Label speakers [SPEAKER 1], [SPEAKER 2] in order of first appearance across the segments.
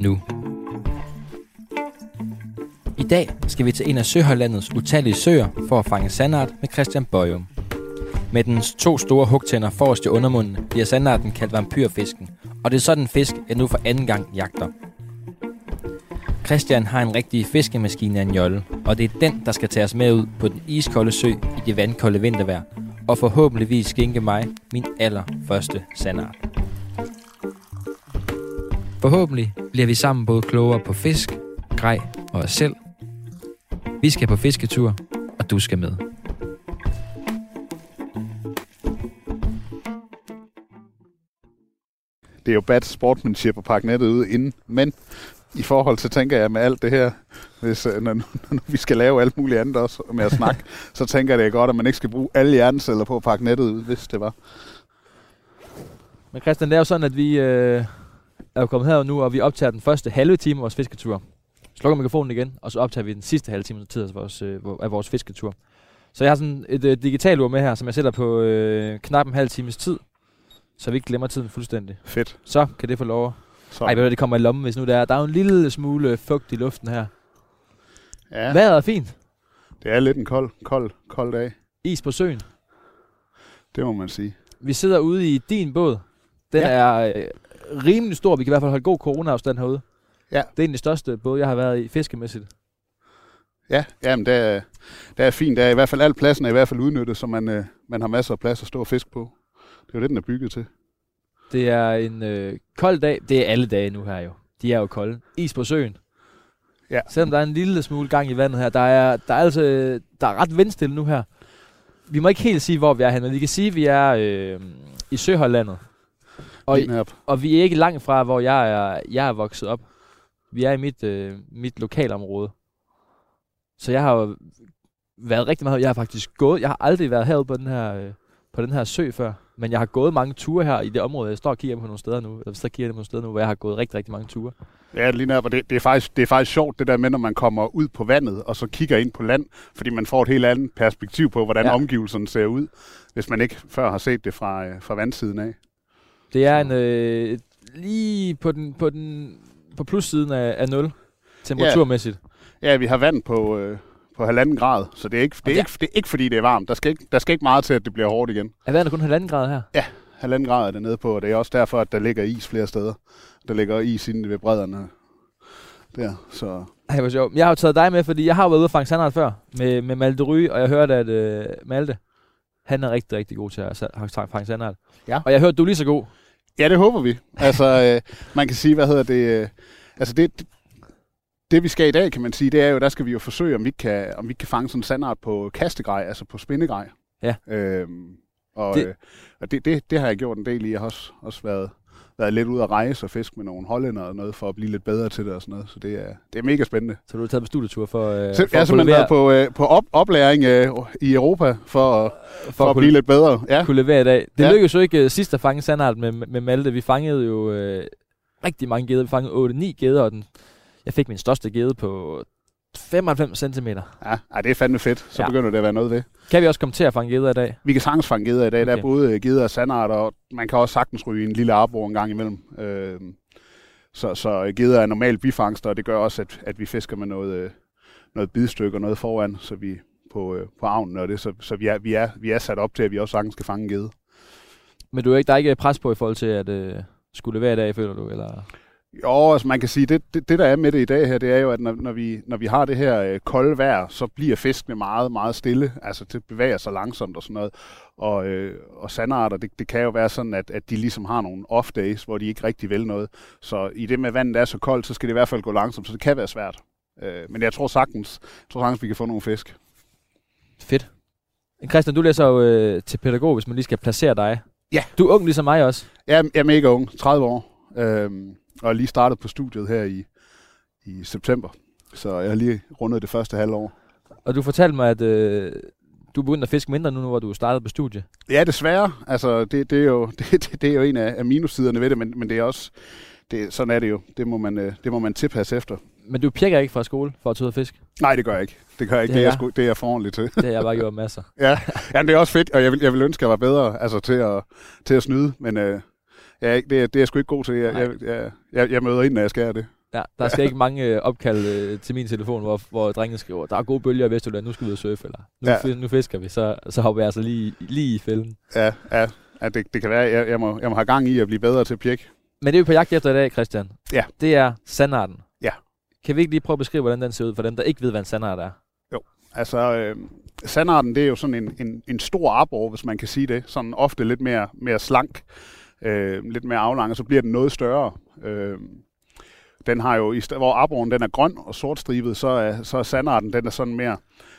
[SPEAKER 1] nu. I dag skal vi til en af Søhøjlandets utallige søer for at fange sandart med Christian Bøjum. Med dens to store hugtænder forrest i undermunden bliver sandarten kaldt vampyrfisken, og det er sådan en fisk, jeg nu for anden gang jagter. Christian har en rigtig fiskemaskine af en jolle, og det er den, der skal tage os med ud på den iskolde sø i det vandkolde vintervejr, og forhåbentligvis skænke mig min allerførste sandart. Forhåbentlig bliver vi sammen både klogere på fisk, grej og os selv. Vi skal på fisketur, og du skal med.
[SPEAKER 2] det er jo bad sportsmanship at pakke nettet ud inden. Men i forhold til, tænker jeg med alt det her, hvis, øh, når, når vi skal lave alt muligt andet også med at snakke, så tænker jeg, det er godt, at man ikke skal bruge alle hjerneceller på at pakke nettet ud, hvis det var.
[SPEAKER 1] Men Christian, det er jo sådan, at vi øh, er jo kommet her nu, og vi optager den første halve time af vores fisketur. Slukker mikrofonen igen, og så optager vi den sidste halve time tid af vores, øh, af vores fisketur. Så jeg har sådan et øh, digitalt ur med her, som jeg sætter på øh, knap en halv times tid, så vi ikke glemmer tiden fuldstændig.
[SPEAKER 2] Fedt.
[SPEAKER 1] Så kan det få lov.
[SPEAKER 2] Så.
[SPEAKER 1] Ej, det kommer i lommen, hvis nu der er. Der er jo en lille smule fugt i luften her.
[SPEAKER 2] Ja,
[SPEAKER 1] Vejret er fint.
[SPEAKER 2] det er lidt en kold, kold, kold dag.
[SPEAKER 1] Is på søen.
[SPEAKER 2] Det må man sige.
[SPEAKER 1] Vi sidder ude i din båd. Den
[SPEAKER 2] Ja.
[SPEAKER 1] er øh, rimelig stor. Vi kan i hvert fald holde god corona-afstand herude.
[SPEAKER 2] Ja.
[SPEAKER 1] Det er en af de største båd, jeg har været i fiskemæssigt.
[SPEAKER 2] Ja, jamen det er, det er fint. Det er i hvert fald al pladsen er i hvert fald udnyttet, så man, øh, man har masser af plads at stå og fisk på. Det er jo det, den er bygget til.
[SPEAKER 1] Det er en øh, kold dag. Det er alle dage nu her jo. De er jo kolde. Is på søen.
[SPEAKER 2] Ja.
[SPEAKER 1] Selvom der er en lille smule gang i vandet her. Der er, der er, altså, der er ret vindstille nu her. Vi må ikke helt sige, hvor vi er henne, men vi kan sige, at vi er øh, i Søhollandet. Og, og vi er ikke langt fra, hvor jeg er, jeg er vokset op. Vi er i mit, øh, mit lokalområde. Så jeg har jo været rigtig meget. Jeg har faktisk gået. Jeg har aldrig været herude på den her, øh, på den her sø før. Men jeg har gået mange ture her i det område. Jeg står og kigger på nogle steder nu. Eller står og kigger på nogle steder nu, hvor jeg har gået rigtig, rigtig mange ture.
[SPEAKER 2] Ja, lige og det, det, er faktisk, det er faktisk sjovt, det der med, når man kommer ud på vandet, og så kigger ind på land, fordi man får et helt andet perspektiv på, hvordan
[SPEAKER 1] Ja.
[SPEAKER 2] ja. omgivelserne ser ud, hvis man ikke før har set det fra, øh, fra vandsiden af.
[SPEAKER 1] Det er en øh, lige på den på den på plussiden af, af 0 temperaturmæssigt.
[SPEAKER 2] Ja, vi har vand på, øh, på halvanden grad, så det er, ikke, det, er
[SPEAKER 1] det-
[SPEAKER 2] ikke, det er ikke fordi, det er varmt. Der skal ikke, der skal ikke meget til, at det bliver hårdt igen.
[SPEAKER 1] Er vandet kun halvanden grad her?
[SPEAKER 2] Halvanden grad er det nede på, og det er også derfor, at der ligger is flere steder. Der ligger is inde ved bredderne. Der, så
[SPEAKER 1] Ej, hvor sjovt. Jeg har jo taget dig med, fordi jeg har været ude og fange sandart før med, med Malte Ry, og jeg hørte, at øh, Malte, han er rigtig, rigtig god til at fange sandart.
[SPEAKER 2] Ja.
[SPEAKER 1] Og jeg hørte, du er lige så god.
[SPEAKER 2] Ja, det håber vi. Altså, øh, man kan sige, hvad hedder det... Øh, altså, det, det, det vi skal i dag, kan man sige, det er jo, der skal vi jo forsøge, om vi kan, om vi kan fange sådan en sandart på kastegrej, altså på spindegrej.
[SPEAKER 1] Ja.
[SPEAKER 2] Øhm, og
[SPEAKER 1] Det-
[SPEAKER 2] det, øh, og det, det, det har jeg gjort en del i. Jeg har også, også været, været lidt ude at rejse og fiske med nogle hollænder og noget, for at blive lidt bedre til det og sådan noget. Så det er, det er mega spændende.
[SPEAKER 1] Så du har taget på studietur for, øh,
[SPEAKER 2] Så
[SPEAKER 1] for,
[SPEAKER 2] jeg har simpelthen
[SPEAKER 1] levere,
[SPEAKER 2] været på, øh, på op, oplæring øh, i Europa for, at-
[SPEAKER 1] for,
[SPEAKER 2] for
[SPEAKER 1] at
[SPEAKER 2] at blive lidt bedre. Ja.
[SPEAKER 1] kunne levere i dag. Det
[SPEAKER 2] Ja.
[SPEAKER 1] lykkedes jo ikke øh, sidst at fange sandart med, med Malte. Vi fangede jo øh, rigtig mange geder. Vi fangede 8-9 geder, og den, jeg fik min største gede på 95 cm.
[SPEAKER 2] Ja, ej, det er fandme fedt. Så
[SPEAKER 1] Ja.
[SPEAKER 2] begynder det at være noget ved.
[SPEAKER 1] Kan vi også komme til at fange geder i dag?
[SPEAKER 2] Vi kan sagtens fange geder i dag. Okay. Der er både geder og sandarter, og man kan også sagtens ryge en lille arbor en gang imellem. Øh, så, så geder er normalt bifangster, og det gør også, at, at vi fisker med noget, øh, noget bidstykke og noget foran, så vi på, øh, på avnen og det, så, så vi, er, vi, er, vi er sat op til, at vi også sagtens skal fange en gede.
[SPEAKER 1] Men du er ikke, der er ikke pres på i forhold til at øh, skulle levere i dag, føler du? Eller?
[SPEAKER 2] Jo, altså man kan sige, det, det, det der er med det i dag her, det er jo, at når, når, vi, når vi har det her øh, kolde vejr, så bliver fiskene meget, meget stille. Altså det bevæger sig langsomt og sådan noget. Og, øh, og sandarter, det, det kan jo være sådan, at, at de ligesom har nogle off days, hvor de ikke rigtig vil noget. Så i det med vandet er så koldt, så skal det i hvert fald gå langsomt, så det kan være svært. Øh, men jeg tror sagtens, jeg tror sagtens, vi kan få nogle fisk.
[SPEAKER 1] Fedt. Christian, du læser jo øh, til pædagog, hvis man lige skal placere dig.
[SPEAKER 2] Ja.
[SPEAKER 1] Du er ung ligesom mig også.
[SPEAKER 2] Er- jeg er mega ung, 30 år, øh, og er lige startet på studiet her i, i september. Så jeg har lige rundet det første halvår.
[SPEAKER 1] Og du fortalte mig, at øh, du er begyndt at fiske mindre nu, hvor du startede på studie.
[SPEAKER 2] Ja, desværre. Altså, det, det, er, jo, det, det, det er jo en af, af minussiderne ved det, men, men det er også, det, sådan er det jo. Det må man, øh, det må man tilpasse efter.
[SPEAKER 1] Men du pjekker ikke fra skole for at tage fisk?
[SPEAKER 2] Nej, det gør jeg ikke. Det gør jeg ikke.
[SPEAKER 1] Det
[SPEAKER 2] Det,
[SPEAKER 1] er
[SPEAKER 2] jeg, det er jeg for ordentligt til.
[SPEAKER 1] Det har jeg bare gjort masser.
[SPEAKER 2] ja, ja det er også fedt, og jeg vil, jeg vil ønske, at jeg var bedre altså, til, at, til at snyde, men øh, jeg, ikke- det, er, det er jeg sgu ikke god til. Jeg,
[SPEAKER 1] Nej.
[SPEAKER 2] jeg, jeg, jeg, jeg møder ind, når jeg skal det.
[SPEAKER 1] Ja, der skal ikke mange øh, opkald øh, til min telefon, hvor, hvor drengene skriver, der er gode bølger i Vestjylland, nu skal vi ud og surfe, eller nu,
[SPEAKER 2] Ja.
[SPEAKER 1] ja. nu fisker vi, så, så hopper jeg altså lige, lige i fælden.
[SPEAKER 2] Ja, ja, ja det, det kan være, jeg, jeg, må, jeg må have gang i at blive bedre til at pjekke.
[SPEAKER 1] Men det er vi på jagt efter i dag, Christian.
[SPEAKER 2] Ja.
[SPEAKER 1] Det er sandarten.
[SPEAKER 2] Ja.
[SPEAKER 1] Kan vi ikke lige prøve at beskrive, hvordan den ser ud, for dem, der ikke ved, hvad en sandart er?
[SPEAKER 2] Altså, øh, sandarten, det er jo sådan en, en, en stor arbor, hvis man kan sige det. Sådan ofte lidt mere, mere slank, øh, lidt mere aflang, og så bliver den noget større. Øh, den har jo, hvor arboren den er grøn og sortstribet, så er, så er sandarten, den er sådan mere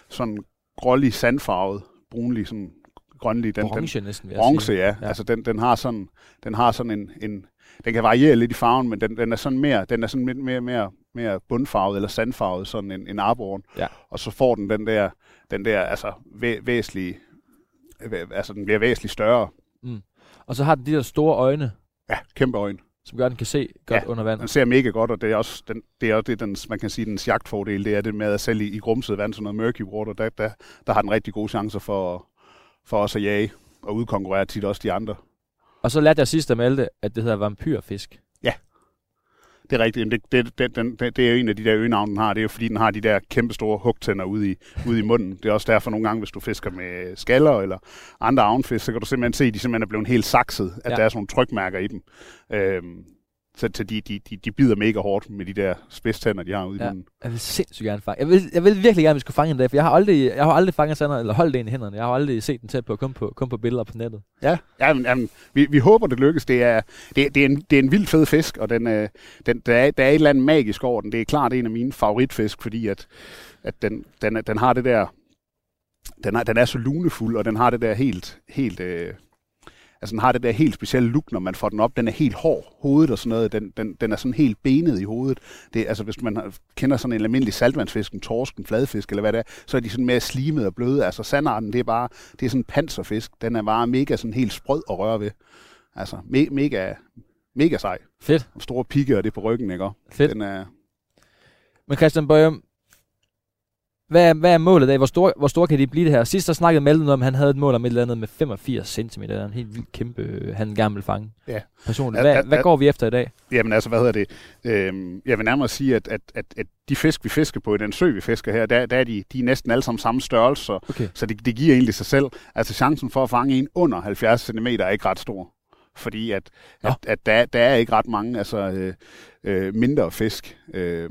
[SPEAKER 2] sådan grålig sandfarvet, brunlig, sådan grønlig. Den, den,
[SPEAKER 1] Orange næsten, vil
[SPEAKER 2] Bronze, ja.
[SPEAKER 1] Ja.
[SPEAKER 2] Altså den, den har sådan, den har sådan en, en, den kan variere lidt i farven, men den, den er sådan mere, den er sådan lidt mere, mere, mere bundfarvet eller sandfarvet, sådan en, en arboren.
[SPEAKER 1] Ja.
[SPEAKER 2] Og så får den den der, den der altså væ, væsentlige, væ- altså den bliver væsentligt større.
[SPEAKER 1] Og så har den de der store øjne,
[SPEAKER 2] Ja, kæmpe øjne.
[SPEAKER 1] som gør, at den kan se godt
[SPEAKER 2] Ja,
[SPEAKER 1] under vand.
[SPEAKER 2] Den ser mega godt, og det er også, den, det er også det, den, man kan sige, dens jagtfordel, det er det med at selv i, i grumset vand, sådan noget murky water, der, der, der har den rigtig gode chancer for, for os at jage og udkonkurrere tit også de andre.
[SPEAKER 1] Og så lærte jeg sidst af Malte, at det hedder vampyrfisk.
[SPEAKER 2] Det er rigtigt. Det, det, det, den, det, det er jo en af de der øgenavne, den har. Det er jo fordi, den har de der kæmpe store hugtænder ude i, ude i munden. Det er også derfor nogle gange, hvis du fisker med skaller eller andre avnfisk, så kan du simpelthen se, at de simpelthen er blevet helt sakset, at
[SPEAKER 1] ja.
[SPEAKER 2] der er sådan nogle trykmærker i dem. Øhm, så så de, de, de, de bider mega hårdt med de der spidstænder, de har ude i
[SPEAKER 1] Ja.
[SPEAKER 2] munden.
[SPEAKER 1] Jeg vil sindssygt gerne fange. Jeg vil, jeg vil virkelig gerne, at vi skulle fange en dag, for jeg har aldrig, jeg har aldrig fanget sander, eller holdt en i hænderne. Jeg har aldrig set den tæt på, kun på, kun på billeder på nettet.
[SPEAKER 2] Ja, jamen, jamen, vi, vi håber, det lykkes. Det er, det, det, er, en, det er en vild fed fisk, og den, øh, den, der, er, der er et eller andet magisk over den. Det er klart en af mine favoritfisk, fordi at, at den, den, den har det der... Den er, den er så lunefuld, og den har det der helt... helt øh, altså, den har det der helt specielle look, når man får den op. Den er helt hård, hovedet og sådan noget. Den, den, den er sådan helt benet i hovedet. Det, altså, hvis man kender sådan en almindelig saltvandsfisk, en torsk, en fladfisk, eller hvad det er, så er de sådan mere slimede og bløde. Altså, sandarten, det er bare... Det er sådan en panserfisk. Den er bare mega sådan helt sprød at røre ved. Altså, me, mega, mega sej.
[SPEAKER 1] Fedt,
[SPEAKER 2] Og store pigge og det på ryggen, ikke?
[SPEAKER 1] Fedt.
[SPEAKER 2] Den er,
[SPEAKER 1] Men Christian Bøjem, hvad er, hvad er målet af? Hvor stor, hvor stor kan de blive det her? Sidst der snakkede Malte noget om, at han havde et mål om et eller andet med 85 cm. Det er en helt vildt kæmpe, øh, han gerne vil fange.
[SPEAKER 2] Ja.
[SPEAKER 1] Personligt. Hvad,
[SPEAKER 2] at-
[SPEAKER 1] hvad går vi efter i dag?
[SPEAKER 2] Jamen altså, hvad hedder det? Øhm, jeg vil nærmere sige, at, at, at, at de fisk, vi fisker på i den sø, vi fisker her, der, der er de, de er næsten alle sammen samme størrelse, så,
[SPEAKER 1] Okay.
[SPEAKER 2] så det, det giver egentlig sig selv. Altså chancen for at fange en under 70 cm er ikke ret stor. Fordi at,
[SPEAKER 1] Nå.
[SPEAKER 2] at, at der, der er ikke ret mange altså, øh, øh, mindre fisk. Øh,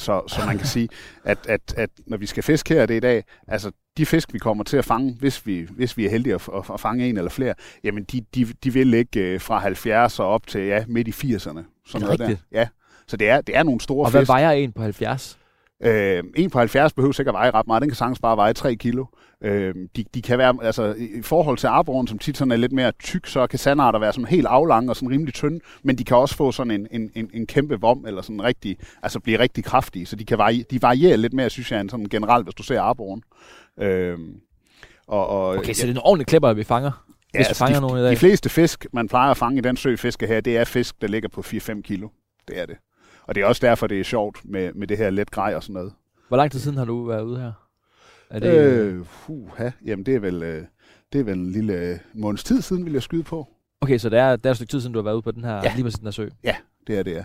[SPEAKER 2] så, så man kan sige, at, at, at når vi skal fiske her det i dag, altså de fisk, vi kommer til at fange, hvis vi, hvis vi er heldige at, at, at fange en eller flere, jamen de, de, de vil ligge øh, fra 70 og op til ja, midt i 80'erne. Sådan noget
[SPEAKER 1] rigtigt?
[SPEAKER 2] Der. Ja, så det er, det er nogle store
[SPEAKER 1] Og hvad
[SPEAKER 2] fisk.
[SPEAKER 1] vejer en på 70?
[SPEAKER 2] Øh, en på 70 behøver sikkert veje ret meget. Den kan sagtens bare veje 3 kilo. Øh, de, de kan være, altså i forhold til arboren, som tit sådan er lidt mere tyk, så kan sandarter være sådan helt aflange og sådan rimelig tynde, men de kan også få sådan en, en, en, en kæmpe vom, eller sådan rigtig, altså blive rigtig kraftige, så de kan varie, de varierer lidt mere, synes jeg, end sådan generelt, hvis du ser arboren. Øh, og, og,
[SPEAKER 1] Okay, så det er en ordentlig klipper, vi fanger.
[SPEAKER 2] ja,
[SPEAKER 1] hvis vi
[SPEAKER 2] altså,
[SPEAKER 1] fanger
[SPEAKER 2] de,
[SPEAKER 1] nogen i dag.
[SPEAKER 2] De fleste fisk, man plejer at fange i den sø fiske her, det er fisk, der ligger på 4-5 kilo. Det er det. Og det er også derfor, det er sjovt med, med det her let grej og sådan noget.
[SPEAKER 1] Hvor lang tid siden har du været ude her? Er det, øh...
[SPEAKER 2] Øh, puha, jamen det er vel, øh, det er vel en lille øh, måneds tid siden, vil jeg skyde på.
[SPEAKER 1] Okay, så det er, det er et stykke tid siden, du har været ude på den her,
[SPEAKER 2] Ja.
[SPEAKER 1] lige præcis den her sø.
[SPEAKER 2] Det er det, ja.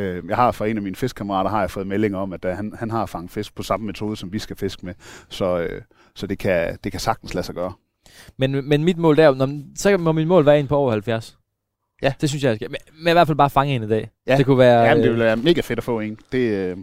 [SPEAKER 2] Øh, jeg har fra en af mine fiskekammerater har jeg fået meldinger om, at uh, han, han har fanget fisk på samme metode, som vi skal fiske med. Så, øh, så det, kan, det kan sagtens lade sig gøre.
[SPEAKER 1] Men, men mit mål der, når, så må mit mål være en på over 70.
[SPEAKER 2] Ja.
[SPEAKER 1] Det synes jeg, jeg skal. Men, men i hvert fald bare fange en i dag.
[SPEAKER 2] Ja.
[SPEAKER 1] Det kunne være...
[SPEAKER 2] Ja, Jamen, det
[SPEAKER 1] øh,
[SPEAKER 2] vil være mega fedt at få en. Det, øh,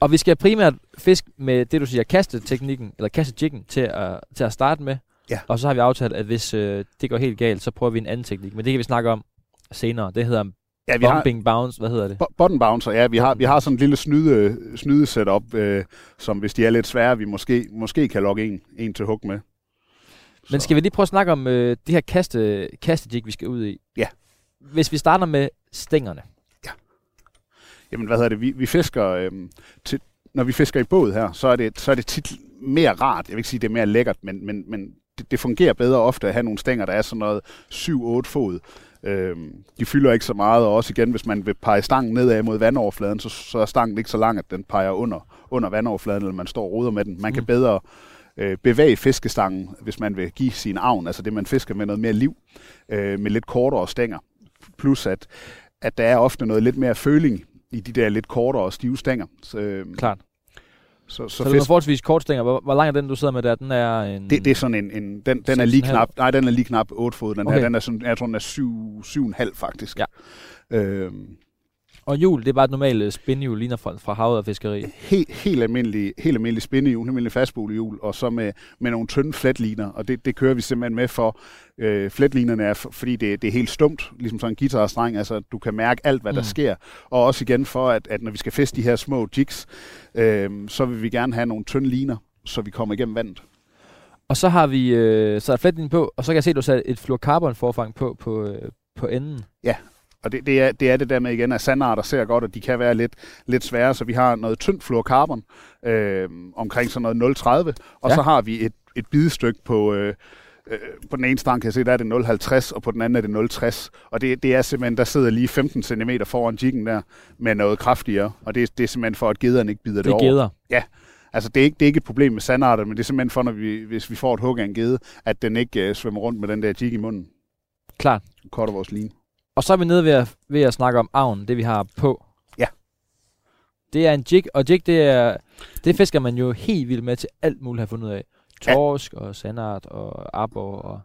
[SPEAKER 1] Og vi skal primært fisk med det, du siger, kasteteknikken, eller kastejikken, til at, til at starte med.
[SPEAKER 2] Ja.
[SPEAKER 1] Og så har vi aftalt, at hvis øh, det går helt galt, så prøver vi en anden teknik. Men det kan vi snakke om senere. Det hedder
[SPEAKER 2] ja, vi har,
[SPEAKER 1] bumping bounce. Hvad hedder det?
[SPEAKER 2] Bo- Button bouncer, ja, vi har, vi har sådan en lille snyde, snyde setup, øh, som hvis de er lidt svære, vi måske, måske kan logge en, en til hug med.
[SPEAKER 1] Men skal vi lige prøve at snakke om øh, det her kaste, kastejig, vi skal ud i?
[SPEAKER 2] Ja.
[SPEAKER 1] Hvis vi starter med stængerne.
[SPEAKER 2] Jamen, hvad hedder det? Vi, vi fisker... Øh, til, når vi fisker i båd her, så er det, så er det tit mere rart. Jeg vil ikke sige, det er mere lækkert, men, men, men det, det fungerer bedre ofte at have nogle stænger, der er sådan noget 7-8 fod. Øhm, de fylder ikke så meget, og også igen, hvis man vil pege stangen nedad mod vandoverfladen, så, så er stangen ikke så lang, at den peger under, under vandoverfladen, eller man står og ruder med den. Man kan mm. bedre øh, bevæge fiskestangen, hvis man vil give sin avn, altså det man fisker med noget mere liv, øh, med lidt kortere stænger. Plus at, at der er ofte noget lidt mere føling i de der lidt kortere og stive stænger.
[SPEAKER 1] Så, øh, Klart.
[SPEAKER 2] Så,
[SPEAKER 1] så, så fisk... det er forholdsvis kort stænger. Hvor, hvor lang er den, du sidder med der? Den er en...
[SPEAKER 2] Det, det er sådan en... en den, den er lige knap... Nej, den er lige knap 8 fod. Den okay. her, den er sådan, jeg tror, den er 7, 7,5 faktisk.
[SPEAKER 1] Ja. Øhm, og hjul, det er bare et normalt øh, spindehjul, ligner fra, fra havet og fiskeri?
[SPEAKER 2] Helt, helt almindelig, helt almindelig spindehjul, helt almindelig fastbolehjul, og så med, med nogle tynde flatliner, og det, det kører vi simpelthen med for. Øh, flatlinerne er, for, fordi det, det er helt stumt, ligesom sådan en guitarstreng, altså du kan mærke alt, hvad mm. der sker, og også igen for, at, at når vi skal feste de her små jigs, øh, så vil vi gerne have nogle tynde liner, så vi kommer igennem vandet.
[SPEAKER 1] Og så har vi øh, så flatlinen på, og så kan jeg se, at du har et fluorocarbon forfang på, på, øh, på enden.
[SPEAKER 2] Ja, og det, det, er, det er det der med igen, at sandarter ser godt, og de kan være lidt, lidt svære, så vi har noget tyndt fluorocarbon, øh, omkring sådan noget 0,30, og ja. så har vi et, et bidestykke på... Øh, øh, på den ene stang kan jeg se, der er det 0,50, og på den anden er det 0,60. Og det, det er simpelthen, der sidder lige 15 cm foran jiggen der, med noget kraftigere. Og det, det er simpelthen for, at gederne ikke bider det, det over.
[SPEAKER 1] Det er geder?
[SPEAKER 2] Ja. Altså, det er, ikke, det er ikke et problem med sandarter, men det er simpelthen for, når vi, hvis vi får et hug af en gede, at den ikke uh, svømmer rundt med den der jig i munden.
[SPEAKER 1] Klart.
[SPEAKER 2] Korter vores line.
[SPEAKER 1] Og så er vi nede ved at, ved at snakke om avn, det vi har på.
[SPEAKER 2] Ja.
[SPEAKER 1] Det er en jig, og jig, det, er, det fisker man jo helt vildt med til alt muligt at have fundet ud af. Torsk og sandart og arbor og...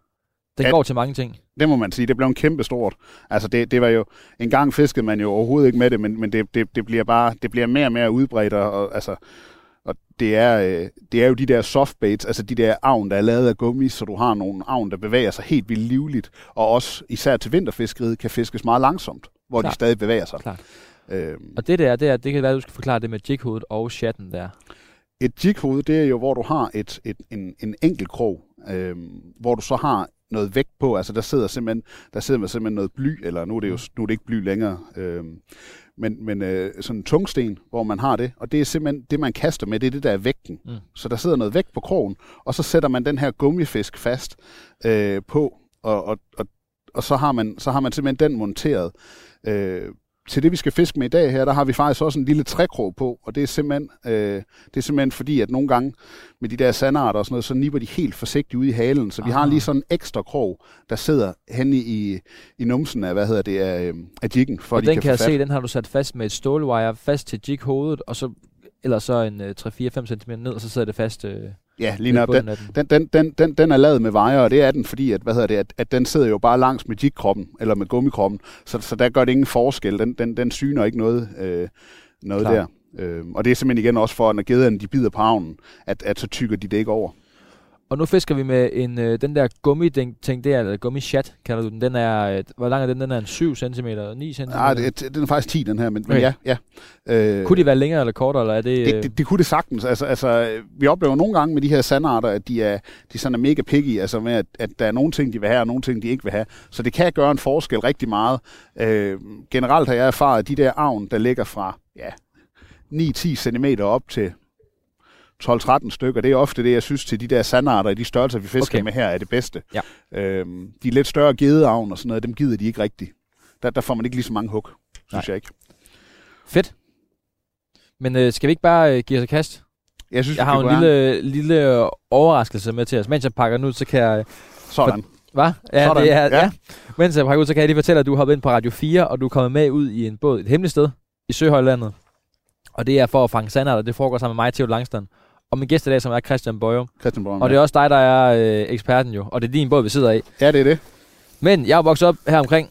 [SPEAKER 1] Den ja, går til mange ting.
[SPEAKER 2] Det må man sige. Det blev en kæmpe stort. Altså det, det var jo... En gang fiskede man jo overhovedet ikke med det, men, men det, det, det, bliver bare... Det bliver mere og mere udbredt, og, og altså... Det er, øh, det er jo de der softbaits, altså de der avn, der er lavet af gummi, så du har nogle avn, der bevæger sig helt vildt livligt, og også især til vinterfiskeriet kan fiskes meget langsomt, hvor Klar. de stadig bevæger sig.
[SPEAKER 1] Klar. Øhm. Og det der, det, er, det kan være, at du skal forklare det med jighovedet og chatten der.
[SPEAKER 2] Et jighoved, det er jo, hvor du har et, et, en, en enkelt krog, øhm, hvor du så har noget vægt på, altså der sidder simpelthen, der sidder simpelthen noget bly, eller nu er det jo nu er det ikke bly længere, øhm, men, men øh, sådan en tungsten, hvor man har det, og det er simpelthen det, man kaster med, det er det, der er vægten. Mm. Så der sidder noget vægt på krogen, og så sætter man den her gummifisk fast øh, på, og, og, og, og så, har man, så har man simpelthen den monteret øh, til det, vi skal fiske med i dag her, der har vi faktisk også en lille trækrog på, og det er simpelthen, øh, det er simpelthen fordi, at nogle gange med de der sandarter og sådan noget, så nipper de helt forsigtigt ud i halen, så vi Aha. har lige sådan en ekstra krog, der sidder hen i, i numsen af, hvad hedder det, af, af jiggen, for
[SPEAKER 1] og
[SPEAKER 2] at
[SPEAKER 1] den
[SPEAKER 2] de kan,
[SPEAKER 1] kan jeg se, den har du sat fast med et stålwire fast til jig-hovedet, og så eller så en øh, 3-4-5 cm ned, og så sidder det fast øh,
[SPEAKER 2] Ja, lige op. Den, den, den, den, den, den er lavet med vejer, og det er den, fordi at, hvad hedder det, at, at den sidder jo bare langs med jigkroppen, eller med gummikroppen, så, så der gør det ingen forskel. Den, den, den syner ikke noget, øh, noget der. Øh, og det er simpelthen igen også for, at når gederne de bider på havnen, at, at så tykker de det ikke over.
[SPEAKER 1] Og nu fisker vi med en, øh, den der gummi-ting der, eller gummi-chat, kalder du den. Den er, øh, hvor lang er den? Den er en 7 cm, 9 cm?
[SPEAKER 2] Nej, det, den er faktisk 10, den her, men, okay. men ja. ja.
[SPEAKER 1] Øh, kunne de være længere eller kortere, eller er det...
[SPEAKER 2] Det, det, det kunne det sagtens. Altså, altså, vi oplever nogle gange med de her sandarter, at de er, de sådan er mega picky, altså med, at, at der er nogle ting, de vil have, og nogle ting, de ikke vil have. Så det kan gøre en forskel rigtig meget. Øh, generelt har jeg erfaret, at de der avn, der ligger fra ja, 9-10 cm op til 12-13 stykker. Det er ofte det, jeg synes til de der sandarter i de størrelser, vi fisker okay. med her, er det bedste.
[SPEAKER 1] Ja.
[SPEAKER 2] Øhm, de lidt større gedeavn og sådan noget, dem gider de ikke rigtigt. Der, der får man ikke lige så mange hug, synes Nej. jeg ikke.
[SPEAKER 1] Fedt. Men øh, skal vi ikke bare øh, give os et kast?
[SPEAKER 2] Jeg, synes,
[SPEAKER 1] jeg har en lille, lille overraskelse med til os. Mens jeg pakker den ud, så kan jeg...
[SPEAKER 2] Sådan.
[SPEAKER 1] Hvad? Ja, Sådan. Det er, ja. ja. Mens jeg pakker ud, så kan jeg lige fortælle, at du har været ind på Radio 4, og du er kommet med ud i en båd, et hemmeligt sted i Søhøjlandet. Og det er for at fange sander, og det foregår sammen med mig, Theo Langstrand og min gæst i dag, som er Christian Bøjum.
[SPEAKER 2] Christian Bøjum,
[SPEAKER 1] Og det er også dig, der er øh, eksperten jo, og det er din båd, vi sidder i.
[SPEAKER 2] Ja, det er det.
[SPEAKER 1] Men jeg er vokset op her omkring,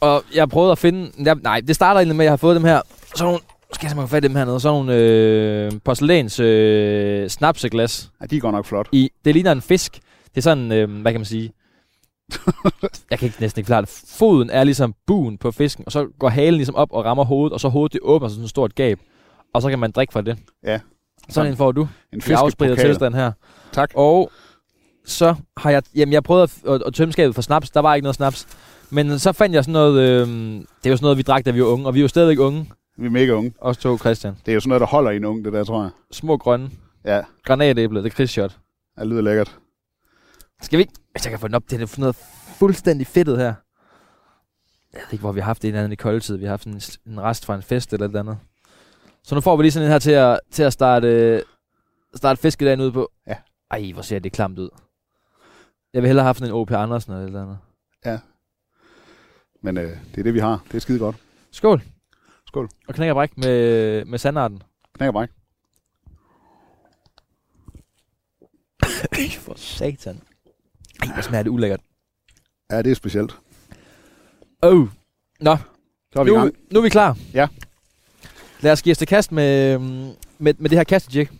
[SPEAKER 1] og jeg har prøvet at finde... Jeg, nej, det starter egentlig med, at jeg har fået dem her. Sådan nogle, skal jeg fat i dem hernede. Sådan nogle øh, porcelæns øh, snapseglas.
[SPEAKER 2] Ja, de går nok flot.
[SPEAKER 1] I, det ligner en fisk. Det er sådan, øh, hvad kan man sige... jeg kan ikke næsten ikke klare det. Foden er ligesom buen på fisken, og så går halen ligesom op og rammer hovedet, og så hovedet det åbner sådan et stort gab. Og så kan man drikke fra det.
[SPEAKER 2] Ja,
[SPEAKER 1] sådan en får du.
[SPEAKER 2] En fiskepokal.
[SPEAKER 1] tilstand her.
[SPEAKER 2] Tak.
[SPEAKER 1] Og så har jeg, jamen jeg prøvede at, at, at tømme skabet for snaps. Der var ikke noget snaps. Men så fandt jeg sådan noget, øh, det er jo sådan noget, vi drak, da vi var unge, og vi er jo stadigvæk unge.
[SPEAKER 2] Vi er mega unge.
[SPEAKER 1] Også to, Christian.
[SPEAKER 2] Det er jo sådan noget, der holder en ung, det der, tror jeg.
[SPEAKER 1] Små grønne.
[SPEAKER 2] Ja,
[SPEAKER 1] Granatæble, det er Chris shot.
[SPEAKER 2] det lyder lækkert.
[SPEAKER 1] Skal vi ikke? Hvis jeg kan få den op, det er noget fuldstændig fedtet her. Jeg ved ikke, hvor vi har haft det i en anden i koldtid. Vi har haft en, en rest fra en fest eller et eller andet. Så nu får vi lige sådan en her til at, til at starte, starte fiskedagen ud på.
[SPEAKER 2] Ja.
[SPEAKER 1] Ej, hvor ser det klamt ud. Jeg vil hellere have haft en O.P. Andersen eller et eller andet.
[SPEAKER 2] Men øh, det er det, vi har. Det er skide godt.
[SPEAKER 1] Skål.
[SPEAKER 2] Skål.
[SPEAKER 1] Og knæk og bræk med, med sandarten.
[SPEAKER 2] Knæk og bræk.
[SPEAKER 1] For satan. Ej, hvor smager det ulækkert.
[SPEAKER 2] Ja, det er specielt.
[SPEAKER 1] Oh. Nå,
[SPEAKER 2] Så er vi i
[SPEAKER 1] nu,
[SPEAKER 2] gang.
[SPEAKER 1] nu er vi klar.
[SPEAKER 2] Ja.
[SPEAKER 1] Lad os give os til kast med, mm, med, med det her kastejæk.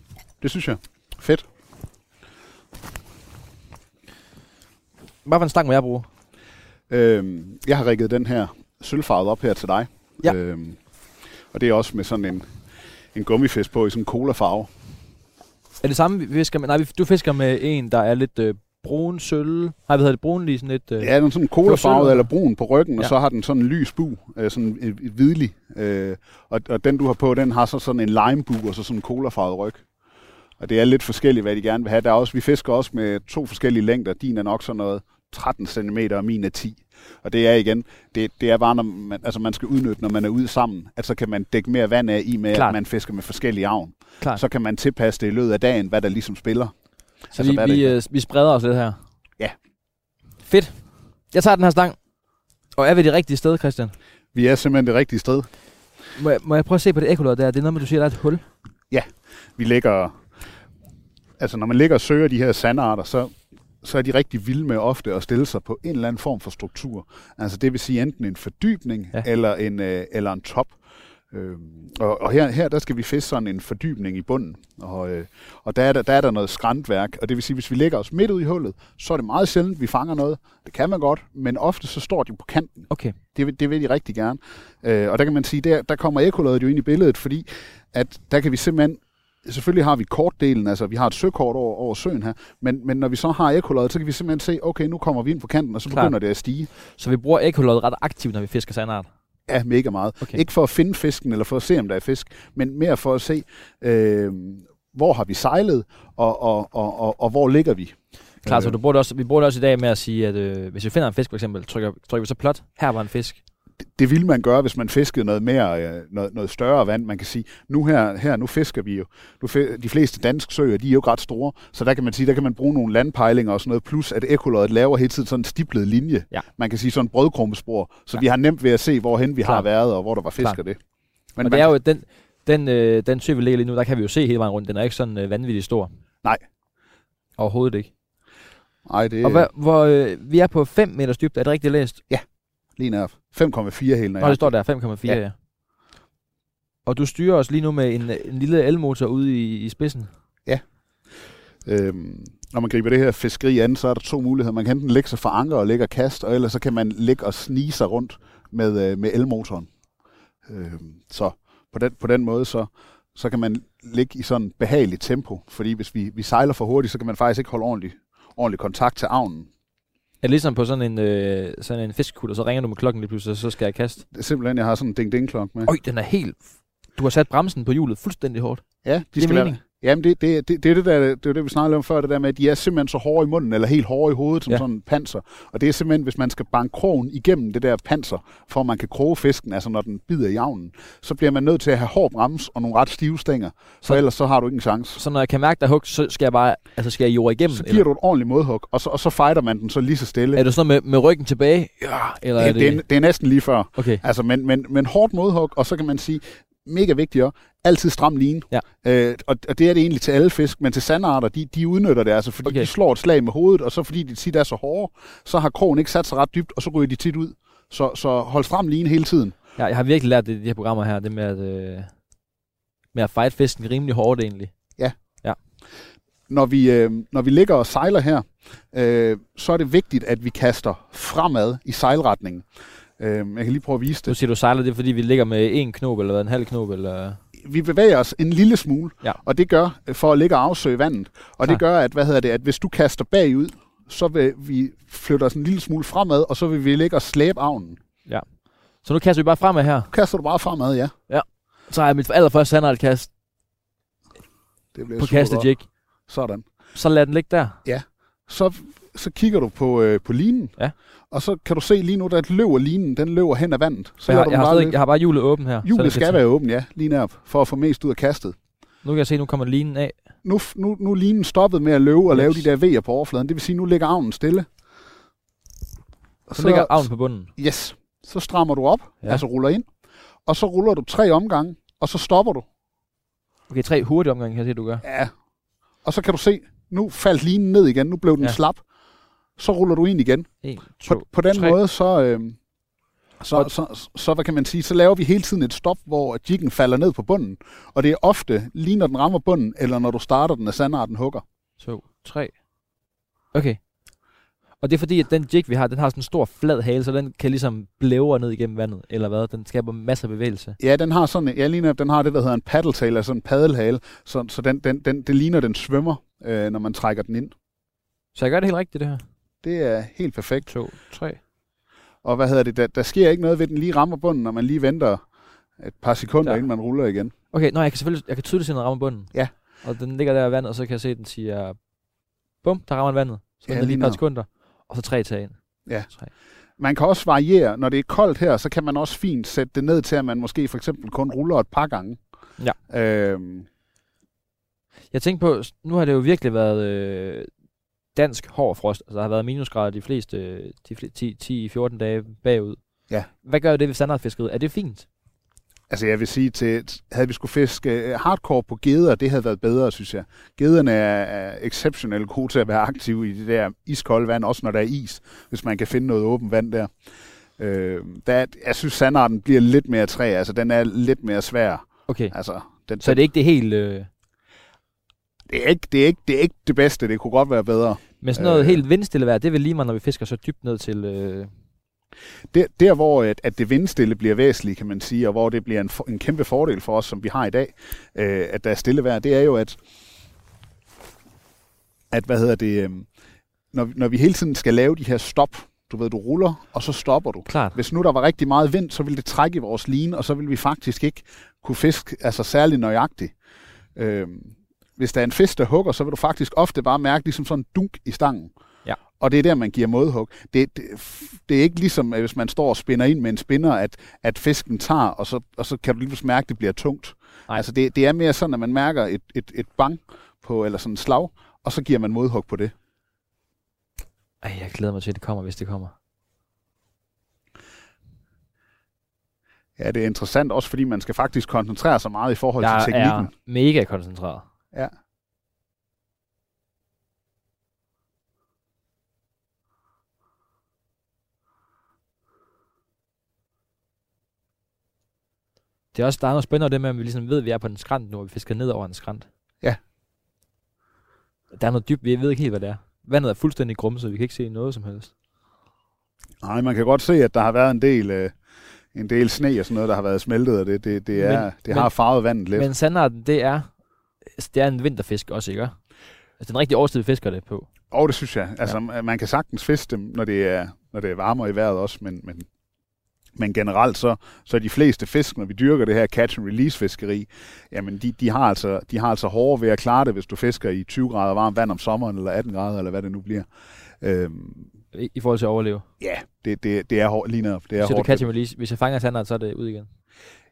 [SPEAKER 2] Det synes jeg. Fedt.
[SPEAKER 1] Hvad for en stang må jeg bruge?
[SPEAKER 2] Øhm, jeg har rigget den her sølvfarvet op her til dig.
[SPEAKER 1] Ja.
[SPEAKER 2] Øhm, og det er også med sådan en, en gummifisk på i sådan en cola-farve.
[SPEAKER 1] Er det samme, vi fisker med? Nej, du fisker med en, der er lidt øh, brun sølv. Nej, hvad hedder det? Brun lige sådan lidt... Øh,
[SPEAKER 2] Ja, den sådan cola-farvet eller brun på ryggen, og
[SPEAKER 1] Ja.
[SPEAKER 2] så har den sådan en lys bu, øh, sådan et hvidlig. Øh, og, og den, du har på, den har så sådan en lime-bu og så sådan en cola-farvet ryg. Og det er lidt forskelligt, hvad de gerne vil have. Der er også, vi fisker også med to forskellige længder. Din er nok sådan noget 13 cm, og min er 10. Og det er igen, det, det er bare, når man, altså man skal udnytte, når man er ude sammen, at så kan man dække mere vand af i med,
[SPEAKER 1] Klart.
[SPEAKER 2] at man fisker med forskellige avn.
[SPEAKER 1] Klart.
[SPEAKER 2] Så kan man tilpasse det i løbet af dagen, hvad der ligesom spiller.
[SPEAKER 1] Så
[SPEAKER 2] altså,
[SPEAKER 1] vi, vi, øh, vi spreder os lidt her.
[SPEAKER 2] Ja.
[SPEAKER 1] Fedt. Jeg tager den her stang. Og er vi det rigtige sted, Christian?
[SPEAKER 2] Vi er simpelthen det rigtige sted.
[SPEAKER 1] Må jeg, må jeg prøve at se på det ekkolod der? Det er noget med, du siger, der er et hul.
[SPEAKER 2] vi lægger... Altså, når man ligger og søger de her sandarter, så, så er de rigtig vilde med ofte at stille sig på en eller anden form for struktur. Altså, det vil sige enten en fordybning
[SPEAKER 1] Ja.
[SPEAKER 2] ja. eller, en, øh, eller en top. Øhm, og og her, her der skal vi fiske sådan en fordybning i bunden. Og, øh, og der, er der, der er der noget skræntværk. Og det vil sige, hvis vi lægger os midt ud i hullet, så er det meget sjældent, vi fanger noget. Det kan man godt, men ofte så står de på kanten.
[SPEAKER 1] Okay.
[SPEAKER 2] Det, vil- det vil de rigtig gerne. Øh, og der kan man sige, der, der kommer ekkoloddet jo ind i billedet, fordi at der kan vi simpelthen Selvfølgelig har vi kortdelen, altså vi har et søkort over, over søen her, men, men når vi så har ekkoloddet, så kan vi simpelthen se, okay, nu kommer vi ind på kanten, og så
[SPEAKER 1] Klart.
[SPEAKER 2] begynder det at stige.
[SPEAKER 1] Så vi bruger ekkolod ret aktivt, når vi fisker sandart.
[SPEAKER 2] Ja, mega meget.
[SPEAKER 1] Okay.
[SPEAKER 2] Ikke for at finde fisken, eller for at se, om der er fisk, men mere for at se, øh, hvor har vi sejlet, og, og, og, og, og hvor ligger vi.
[SPEAKER 1] Klart, så
[SPEAKER 2] Øh,
[SPEAKER 1] du bruger det også, vi bruger det også i dag med at sige, at øh, hvis vi finder en fisk for eksempel, trykker, trykker vi så plot, her var en fisk.
[SPEAKER 2] Det, ville man gøre, hvis man fiskede noget mere, øh, noget, noget større vand. Man kan sige, nu her, her nu fisker vi jo, nu fi- de fleste danske søer, de er jo ret store, så der kan man sige, der kan man bruge nogle landpejlinger og sådan noget, plus at ekkoloddet laver hele tiden sådan en stiplet linje.
[SPEAKER 1] Ja.
[SPEAKER 2] Man kan sige sådan en brødkrummespor, så vi har nemt ved at se, hvorhen vi har
[SPEAKER 1] Klart.
[SPEAKER 2] været, og hvor der var fisk
[SPEAKER 1] Klart.
[SPEAKER 2] af det.
[SPEAKER 1] Men og det er jo den, den, øh, den sø, vi ligger lige nu, der kan vi jo se hele vejen rundt. Den er ikke sådan øh, vanvittigt stor.
[SPEAKER 2] Nej.
[SPEAKER 1] Overhovedet ikke.
[SPEAKER 2] Nej, det
[SPEAKER 1] Og hvad, hvor, øh, vi er på 5 meters dybde, er det rigtigt læst?
[SPEAKER 2] Lige nær 5,4 helt
[SPEAKER 1] Nå,
[SPEAKER 2] nær.
[SPEAKER 1] det står der, 5,4, ja.
[SPEAKER 2] Ja.
[SPEAKER 1] ja. Og du styrer os lige nu med en, en lille elmotor ude i, i spidsen.
[SPEAKER 2] Øhm, når man griber det her fiskeri an, så er der to muligheder. Man kan enten lægge sig for anker og lægge og kast, og ellers så kan man ligge og snige sig rundt med, øh, med elmotoren. Øhm, så på den, på den måde, så, så kan man ligge i sådan behageligt tempo, fordi hvis vi, vi sejler for hurtigt, så kan man faktisk ikke holde ordentlig, ordentlig kontakt til avnen.
[SPEAKER 1] Er det ligesom på sådan en, øh, sådan en fiskekutter, så ringer du med klokken lige pludselig, og så skal jeg kaste.
[SPEAKER 2] Simpelthen, jeg har sådan en ding-ding-klok med.
[SPEAKER 1] Øj, den er helt... Du har sat bremsen på hjulet fuldstændig hårdt.
[SPEAKER 2] Ja, de
[SPEAKER 1] Det
[SPEAKER 2] skal være,
[SPEAKER 1] meningen.
[SPEAKER 2] Jamen, det, det, det, det, er det, der, det er det, vi snakkede om før, det der med, at de er simpelthen så hårde i munden, eller helt hårde i hovedet, som
[SPEAKER 1] Ja.
[SPEAKER 2] sådan en panser. Og det er simpelthen, hvis man skal banke krogen igennem det der panser, for at man kan kroge fisken, altså når den bider i avnen, så bliver man nødt til at have hård brems og nogle ret stive stænger, for
[SPEAKER 1] Så-
[SPEAKER 2] ellers så har du ikke en chance.
[SPEAKER 1] Så når jeg kan mærke, er hug, så skal jeg bare... Altså, skal jeg jord igennem?
[SPEAKER 2] Så giver du et ordentligt modhug, og så, og så fighter man den så lige så stille.
[SPEAKER 1] Er det sådan med, med ryggen tilbage? Ja, eller er
[SPEAKER 2] det,
[SPEAKER 1] det...
[SPEAKER 2] det, er, det er næsten lige før.
[SPEAKER 1] Okay,
[SPEAKER 2] Altså, men, men, men hårdt modhug, og så kan man sige, mega vigtigt også, altid stram line.
[SPEAKER 1] Ja.
[SPEAKER 2] Øh, og, og det er det egentlig til alle fisk, men til sandarter, de, de udnytter det altså, fordi
[SPEAKER 1] Okay.
[SPEAKER 2] de slår et slag med hovedet, og så fordi de tit er så hårde, så har krogen ikke sat sig ret dybt, og så ryger de tit ud. Så, så hold stram line hele tiden.
[SPEAKER 1] ja, jeg har virkelig lært det i de her programmer her, det med at, øh, med at fight fisken rimelig hårdt egentlig.
[SPEAKER 2] Når vi, øh, når vi ligger og sejler her, øh, så er det vigtigt, at vi kaster fremad i sejlretningen. Øh, jeg kan lige prøve at vise
[SPEAKER 1] Nu
[SPEAKER 2] det.
[SPEAKER 1] siger du sejler det, fordi vi ligger med en knop, eller en halv knop, eller...
[SPEAKER 2] vi bevæger os en lille smule,
[SPEAKER 1] Ja.
[SPEAKER 2] og det gør øh, for at ligge og afsøge vandet. Og
[SPEAKER 1] Klart.
[SPEAKER 2] det gør, at, hvad hedder det, at hvis du kaster bagud, så vil vi flytte os en lille smule fremad, og så vil vi ligge og slæbe avnen.
[SPEAKER 1] Så nu kaster vi bare fremad her.
[SPEAKER 2] Kaster du bare fremad, ja.
[SPEAKER 1] Så har jeg mit allerførste sandardkast
[SPEAKER 2] Det bliver
[SPEAKER 1] på kastet jig.
[SPEAKER 2] Sådan.
[SPEAKER 1] Så lad den ligge der.
[SPEAKER 2] Så, så kigger du på, øh, på linen,
[SPEAKER 1] Ja.
[SPEAKER 2] Og så kan du se lige nu, der løber linen, den løber hen ad vandet. Så
[SPEAKER 1] jeg, har, jeg, har
[SPEAKER 2] bare
[SPEAKER 1] stadig, jeg har bare hjulet åben her.
[SPEAKER 2] Hjulet skal være åben, ja, lige netop, for at få mest ud af kastet.
[SPEAKER 1] Nu kan jeg se, nu kommer linen af.
[SPEAKER 2] Nu, nu, nu er linen stoppet med at løbe og lave
[SPEAKER 1] Yes.
[SPEAKER 2] de der V'er på overfladen. Det vil sige, nu ligger avnen stille.
[SPEAKER 1] Så, så ligger avlen på bunden.
[SPEAKER 2] Yes. Så strammer du op,
[SPEAKER 1] Ja.
[SPEAKER 2] altså ruller ind, og så ruller du tre omgange, og så stopper du.
[SPEAKER 1] Okay, tre hurtige omgange kan jeg se, du gør.
[SPEAKER 2] Ja. Og så kan du se, nu faldt linen ned igen, nu blev den
[SPEAKER 1] ja.
[SPEAKER 2] slap. Så ruller du ind igen.
[SPEAKER 1] En, to,
[SPEAKER 2] På, på den
[SPEAKER 1] tre.
[SPEAKER 2] måde, så, øh, så,
[SPEAKER 1] Og-
[SPEAKER 2] så, så, så, hvad kan man sige, så laver vi hele tiden et stop, hvor jiggen falder ned på bunden. Og det er ofte lige når den rammer bunden, eller når du starter den, at sandarten hugger.
[SPEAKER 1] to, tre. Okay. Og det er fordi, at den jig, vi har, den har sådan en stor flad hale, så den kan ligesom blævre ned igennem vandet, eller hvad? Den skaber masser af bevægelse.
[SPEAKER 2] Ja, den har sådan, ja, ligner, den har det, der hedder en paddletail, altså en paddelhale, så, så den, den, den, det ligner, den svømmer, øh, når man trækker den ind.
[SPEAKER 1] Så jeg gør det helt rigtigt, det her.
[SPEAKER 2] Det er helt perfekt.
[SPEAKER 1] To, tre.
[SPEAKER 2] Og hvad hedder det, der, der sker ikke noget ved, at den lige rammer bunden, når man lige venter et par sekunder,
[SPEAKER 1] Der.
[SPEAKER 2] inden man ruller igen.
[SPEAKER 1] Okay, nå, jeg kan selvfølgelig, jeg kan tydeligt se, når den rammer bunden.
[SPEAKER 2] Ja.
[SPEAKER 1] Og den ligger der i vandet, og så kan jeg se, at den siger, bum, der rammer den vandet. Så
[SPEAKER 2] Ja,
[SPEAKER 1] lige et par sekunder, og så tre tag ind.
[SPEAKER 2] Ja.
[SPEAKER 1] Tre.
[SPEAKER 2] Man kan også variere, når det er koldt her, så kan man også fint sætte det ned til, at man måske for eksempel kun ruller et par gange.
[SPEAKER 1] Ja.
[SPEAKER 2] Øhm,
[SPEAKER 1] Jeg tænkte på, nu har det jo virkelig været øh, dansk hård frost. Altså, der har været minusgrader de fleste de 10-14 dage bagud.
[SPEAKER 2] Ja.
[SPEAKER 1] Hvad gør det ved standardfiskeriet? Er det fint?
[SPEAKER 2] altså jeg vil sige, til, havde vi skulle fiske øh, hardcore på geder, det havde været bedre, synes jeg. Gederne er, exceptionelt gode til at være aktive i det der iskolde vand, også når der er is, hvis man kan finde noget åbent vand der. Øh, der er, jeg synes, sandarten bliver lidt mere træ, altså den er lidt mere svær.
[SPEAKER 1] Okay.
[SPEAKER 2] Altså, den,
[SPEAKER 1] Så er det ikke det helt... Øh,
[SPEAKER 2] det, er ikke, det, er ikke, det er ikke det bedste, det kunne godt være bedre.
[SPEAKER 1] men sådan noget
[SPEAKER 2] Øh.
[SPEAKER 1] helt vindstille vejr, det vel lige meget, når vi fisker så dybt ned til... Øh,
[SPEAKER 2] Der, der hvor at, at det vindstille bliver væsentligt, kan man sige, og hvor det bliver en, for, en kæmpe fordel for os, som vi har i dag, øh, at der er stille vejr, det er jo, at, at hvad hedder det, øh, når, når vi hele tiden skal lave de her stop, du ved, du ruller, og så stopper du.
[SPEAKER 1] klart.
[SPEAKER 2] Hvis nu der var rigtig meget vind, så ville det trække i vores line, og så ville vi faktisk ikke kunne fiske altså særlig nøjagtigt. Øh, hvis der er en fisk, der hugger, så vil du faktisk ofte bare mærke ligesom sådan en dunk i stangen.
[SPEAKER 1] Ja.
[SPEAKER 2] Og det er der, man giver modhug. Det, det, det er ikke ligesom, hvis man står og spinner ind med en spinner, at, at fisken tager, og så, og så kan du lige mærke, at det bliver tungt.
[SPEAKER 1] Nej.
[SPEAKER 2] Altså det, det er mere sådan, at man mærker et, et, et bang på, eller sådan en slag, og så giver man modhug på det.
[SPEAKER 1] Ej, jeg glæder mig til, at det kommer, hvis det kommer.
[SPEAKER 2] Ja, det er interessant også, fordi man skal faktisk koncentrere sig meget i forhold
[SPEAKER 1] Jeg
[SPEAKER 2] til teknikken.
[SPEAKER 1] er mega koncentreret.
[SPEAKER 2] Ja.
[SPEAKER 1] Det er også, der er noget spændende det med, at vi ligesom ved, at vi er på en skrant nu, og vi fisker ned over en skrant.
[SPEAKER 2] Ja.
[SPEAKER 1] Der er noget dybt, vi ved ikke helt, hvad det er. Vandet er fuldstændig grumset, vi kan ikke se noget som helst.
[SPEAKER 2] Nej, man kan godt se, at der har været en del, øh, en del sne og sådan noget, der har været smeltet, og det, det, det, er,
[SPEAKER 1] Men-
[SPEAKER 2] det
[SPEAKER 1] men-
[SPEAKER 2] har farvet vandet lidt.
[SPEAKER 1] Men sandarten, det er, altså, det er en vinterfisk også, ikke? Altså, det er en rigtig årstid, fisker det på.
[SPEAKER 2] Og det synes jeg. Altså, ja. man kan sagtens fiske dem, når det er, når det er varmere i vejret også, men, men, men generelt så, så er de fleste fisk, når vi dyrker det her catch and release fiskeri, jamen de, de, har altså, de har altså hårdere ved at klare det, hvis du fisker i 20 grader varmt vand om sommeren, eller 18 grader, eller hvad det nu bliver. Øhm,
[SPEAKER 1] I, i forhold til at overleve.
[SPEAKER 2] ja, det, det, det er hårdt lige netop. Det er
[SPEAKER 1] Så du
[SPEAKER 2] hårdt.
[SPEAKER 1] catch and release. Hvis jeg fanger sandart, så er det ud igen.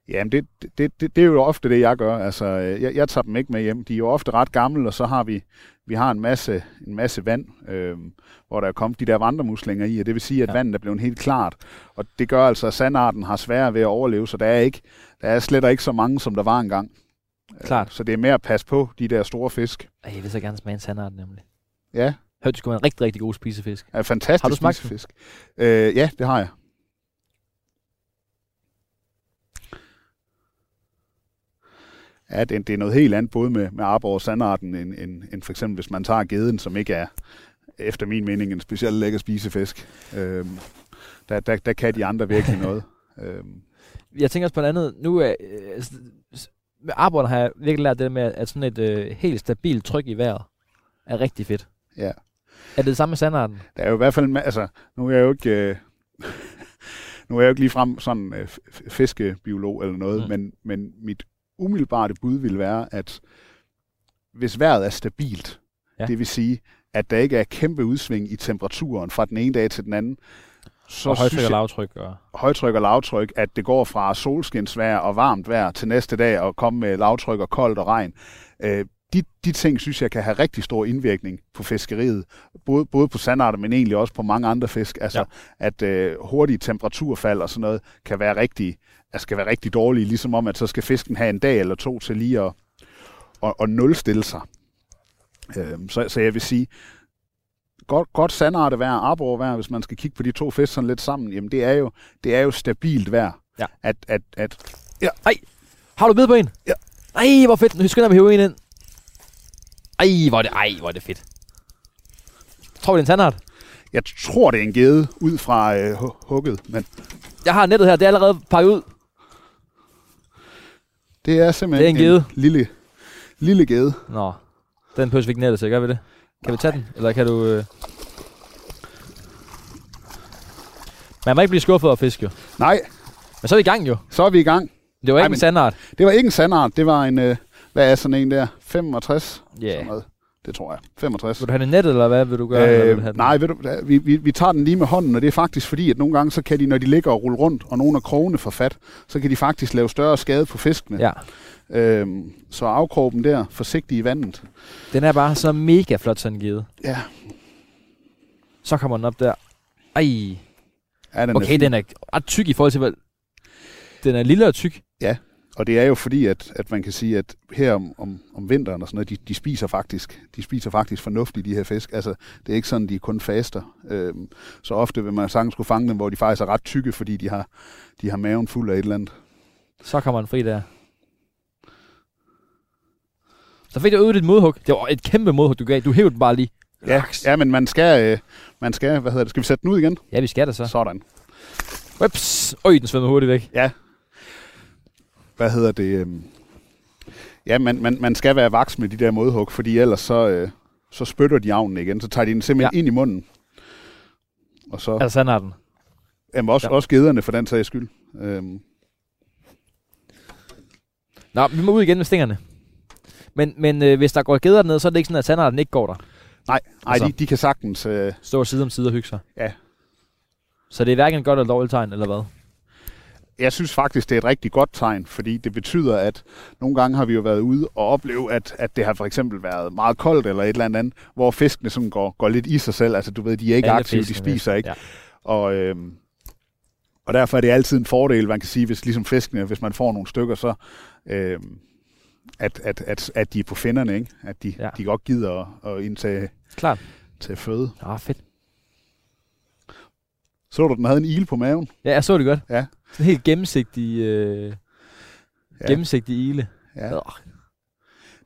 [SPEAKER 2] Jamen, det, det, det, det er jo ofte det, jeg gør. Altså, øh, jeg, jeg tager dem ikke med hjem. De er jo ofte ret gamle, og så har vi, vi har en masse, en masse vand, øh, hvor der er kommet de der vandremuslinger i, og det vil sige, at
[SPEAKER 1] Ja.
[SPEAKER 2] ja. vandet er blevet helt klart. Og det gør altså, at sandarten har sværere ved at overleve, så der er, ikke, der er slet ikke så mange, som der var engang.
[SPEAKER 1] Klart.
[SPEAKER 2] Øh, Så det er mere at passe på de der store fisk.
[SPEAKER 1] Jeg vil så gerne smage en sandart, nemlig.
[SPEAKER 2] Ja,
[SPEAKER 1] Hørte, det skulle være en rigtig, rigtig god spisefisk.
[SPEAKER 2] er fantastisk
[SPEAKER 1] Har du smagt den?
[SPEAKER 2] spisefisk. Øh, ja, det har jeg. Ja, det, er noget helt andet, både med, med arbor og sandarten, end, end, end for eksempel, hvis man tager geden, som ikke er, efter min mening, en specielt lækker spisefisk. Øhm, der, der, der kan de andre virkelig noget. øhm,
[SPEAKER 1] Jeg tænker også på noget andet. Nu er, øh, s- med arbejdet har jeg virkelig lært det med, at sådan et øh, helt stabilt tryk i vejret er rigtig fedt.
[SPEAKER 2] ja.
[SPEAKER 1] Er det det samme med sandarten?
[SPEAKER 2] Der er jo i hvert fald, en altså, nu er jeg jo ikke, øh, nu er jeg jo ikke ligefrem sådan øh, fiskebiolog eller noget,
[SPEAKER 1] mm.
[SPEAKER 2] men, men mit umiddelbare bud vil være, at hvis vejret er stabilt,
[SPEAKER 1] Ja.
[SPEAKER 2] det vil sige, at der ikke er kæmpe udsving i temperaturen fra den ene dag til den anden, så
[SPEAKER 1] og højtryk og lavtryk. Og...
[SPEAKER 2] højtryk og lavtryk, at det går fra solskinsvejr og varmt vejr til næste dag og komme med lavtryk og koldt og regn. Øh, de, de ting synes jeg kan have rigtig stor indvirkning på fiskeriet, både, både på sandarter, men egentlig også på mange andre fisk. Altså,
[SPEAKER 1] ja.
[SPEAKER 2] at øh, hurtige temperaturfald og sådan noget kan være rigtig, altså, skal være rigtig dårlige, ligesom om, at så skal fisken have en dag eller to til lige at, at, at nulstille sig. Øh, så, så jeg vil sige, godt, godt sandarte vejr, arbor vejr, hvis man skal kigge på de to fisk sådan lidt sammen, jamen det er jo, det er jo stabilt vejr.
[SPEAKER 1] Ja.
[SPEAKER 2] At, at, at,
[SPEAKER 1] Har du bid på en?
[SPEAKER 2] Ja.
[SPEAKER 1] Ej, hvor fedt. Nu skynder vi hive en ind. Ej, hvor er det, ej, hvor er det fedt. Tror vi, det er en tandart?
[SPEAKER 2] jeg tror, det er en gede ud fra øh, hu- hugget, men
[SPEAKER 1] Jeg har nettet her. Det er allerede pakket ud.
[SPEAKER 2] det er simpelthen
[SPEAKER 1] Det er en gede.
[SPEAKER 2] lille, lille gede.
[SPEAKER 1] Nå, den pøs vi ikke nettet til. Gør vi det? Kan vi tage den? Eller kan du... Øh... Man må ikke blive skuffet over fisk, jo.
[SPEAKER 2] Nej,
[SPEAKER 1] Men så er vi i gang, jo.
[SPEAKER 2] så er vi i gang.
[SPEAKER 1] Det var ikke
[SPEAKER 2] Ej,
[SPEAKER 1] en sandart.
[SPEAKER 2] Det var ikke en sandart, det var en, øh, hvad er sådan en der? 65?
[SPEAKER 1] Ja.
[SPEAKER 2] Sådan noget. Det tror jeg. 65.
[SPEAKER 1] Vil du have den i nettet, eller hvad vil du gøre? eller vil du have
[SPEAKER 2] Øh, nej, ved du, vi, vi, vi tager den lige med hånden, og det er faktisk fordi, at nogle gange, så kan de, når de ligger og ruller rundt, og nogle af krogene får fat, så kan de faktisk lave større skade på fiskene.
[SPEAKER 1] Ja,
[SPEAKER 2] Øhm, så afkrogen der, forsigtig i vandet.
[SPEAKER 1] den er bare så mega flot, sådan givet.
[SPEAKER 2] Ja,
[SPEAKER 1] Så kommer den op der. Ej.
[SPEAKER 2] ja den er
[SPEAKER 1] Okay,
[SPEAKER 2] fin.
[SPEAKER 1] den er ret tyk i forhold til, hvad... Den er lille og tyk.
[SPEAKER 2] Og det er jo fordi, at, at man kan sige, at her om, om, om vinteren og sådan noget, de, de spiser faktisk de spiser faktisk fornuftigt, de her fisk. Altså, det er ikke sådan, de kun faster. Øhm, så ofte vil man sagtens skulle fange dem, hvor de faktisk er ret tykke, fordi de har, de har maven fuld af et eller andet.
[SPEAKER 1] Så kommer den fri der. Så fik du øvet dit modhug. Det var et kæmpe modhug, du gav. Du hævde bare lige.
[SPEAKER 2] Ja,
[SPEAKER 1] Laks.
[SPEAKER 2] ja men man skal, øh, man skal, hvad hedder det, skal vi sætte den ud igen?
[SPEAKER 1] Ja, vi skal det så.
[SPEAKER 2] Sådan.
[SPEAKER 1] Ups. Øj, den svømmer hurtigt væk.
[SPEAKER 2] Ja. Hvad hedder det? øhm, Ja, man, man, man skal være vaks med de der modhug, fordi ellers så, øh, så spytter de avnen igen. Så tager de den simpelthen ja. ind i munden. Og så,
[SPEAKER 1] Altså, sådan er den.
[SPEAKER 2] jamen også, ja. også gederne for den sags skyld. Øhm,
[SPEAKER 1] Nå, vi må ud igen med stingerne. Men, men øh, hvis der går geder ned, så er det ikke sådan, at sandarten ikke går der.
[SPEAKER 2] nej, nej
[SPEAKER 1] Altså.
[SPEAKER 2] de, de kan sagtens... Øh,
[SPEAKER 1] Stå side om side og hygge sig.
[SPEAKER 2] Ja.
[SPEAKER 1] Så det er hverken godt eller dårligt tegn, eller hvad?
[SPEAKER 2] Jeg synes faktisk, det er et rigtig godt tegn, fordi det betyder, at nogle gange har vi jo været ude og opleve, at, at det har for eksempel været meget koldt eller et eller andet, hvor fiskene sådan går, går lidt i sig selv. Altså du ved, de er ikke
[SPEAKER 1] Alle
[SPEAKER 2] aktive, de
[SPEAKER 1] fiskene,
[SPEAKER 2] spiser ikke.
[SPEAKER 1] Ja.
[SPEAKER 2] Og, øhm, og derfor er det altid en fordel, man kan sige, hvis ligesom fiskene, hvis man får nogle stykker, så øhm, at, at, at, at de er på finderne, ikke? At de,
[SPEAKER 1] Ja.
[SPEAKER 2] ja. de godt gider at, at indtage
[SPEAKER 1] Klart.
[SPEAKER 2] til føde.
[SPEAKER 1] Ah, fedt.
[SPEAKER 2] Så du, den havde en il på maven?
[SPEAKER 1] Ja, jeg så det godt.
[SPEAKER 2] Ja.
[SPEAKER 1] Sådan helt gennemsigtig, øh,
[SPEAKER 2] Ja.
[SPEAKER 1] gennemsigtig ile.
[SPEAKER 2] Ja.
[SPEAKER 1] Øh,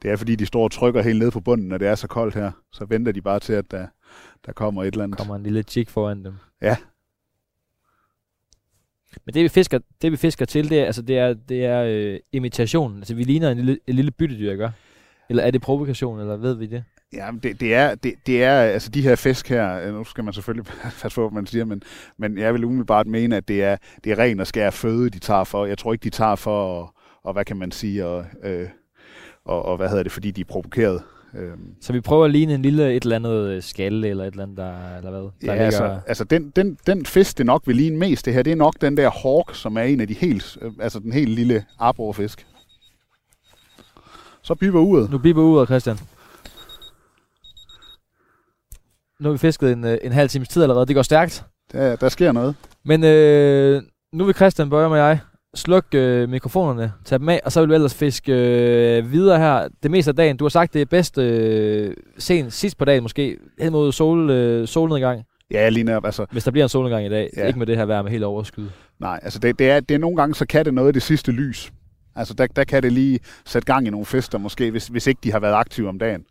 [SPEAKER 2] Det er fordi, de står og trykker helt ned på bunden, når det er så koldt her. Så venter de bare til, at der, der kommer et eller andet.
[SPEAKER 1] kommer en lille chick foran dem.
[SPEAKER 2] Ja.
[SPEAKER 1] Men det vi fisker, det vi fisker til, det er, altså, det er, det er øh, imitation. Altså vi ligner en lille, en lille byttedyr, ikke? Eller er det provokation, eller ved vi det?
[SPEAKER 2] Ja, det, det, er, det, det er, altså de her fisk her, øh, nu skal man selvfølgelig passe på, hvad man siger, men, men jeg vil umiddelbart mene, at det er, det er ren og skær føde, de tager for. Jeg tror ikke, de tager for, og, og hvad kan man sige, og, øh, og, og hvad hedder det, fordi de er provokeret. Øhm,
[SPEAKER 1] Så vi prøver at ligne en lille et eller andet øh, skalle, eller et eller andet, der, eller hvad? Der
[SPEAKER 2] ja, altså, altså den, den, den fisk, det nok vil ligne mest det her, det er nok den der hawk, som er en af de helt, øh, altså den helt lille arborfisk. Så biber uret.
[SPEAKER 1] Nu biber ud, Christian. Nu har vi fisket en, øh, en halv times tid allerede. Det går stærkt.
[SPEAKER 2] Der, der sker noget.
[SPEAKER 1] Men øh, nu vil Christian, Bøger og jeg, slukke øh, mikrofonerne, tage dem af, og så vil vi ellers fiske øh, videre her det meste af dagen. Du har sagt, det er bedst øh, sent sidst på dagen måske, hen mod sol, øh, solnedgang,
[SPEAKER 2] Ja, lige netop, altså,
[SPEAKER 1] hvis der bliver en solnedgang i dag.
[SPEAKER 2] Ja.
[SPEAKER 1] Ikke med det her vejr med helt overskyet.
[SPEAKER 2] Nej, altså det, det, er, det er nogle gange, så kan det noget af det sidste lys. Altså der, der kan det lige sætte gang i nogle fester måske, hvis, hvis ikke de har været aktive om dagen.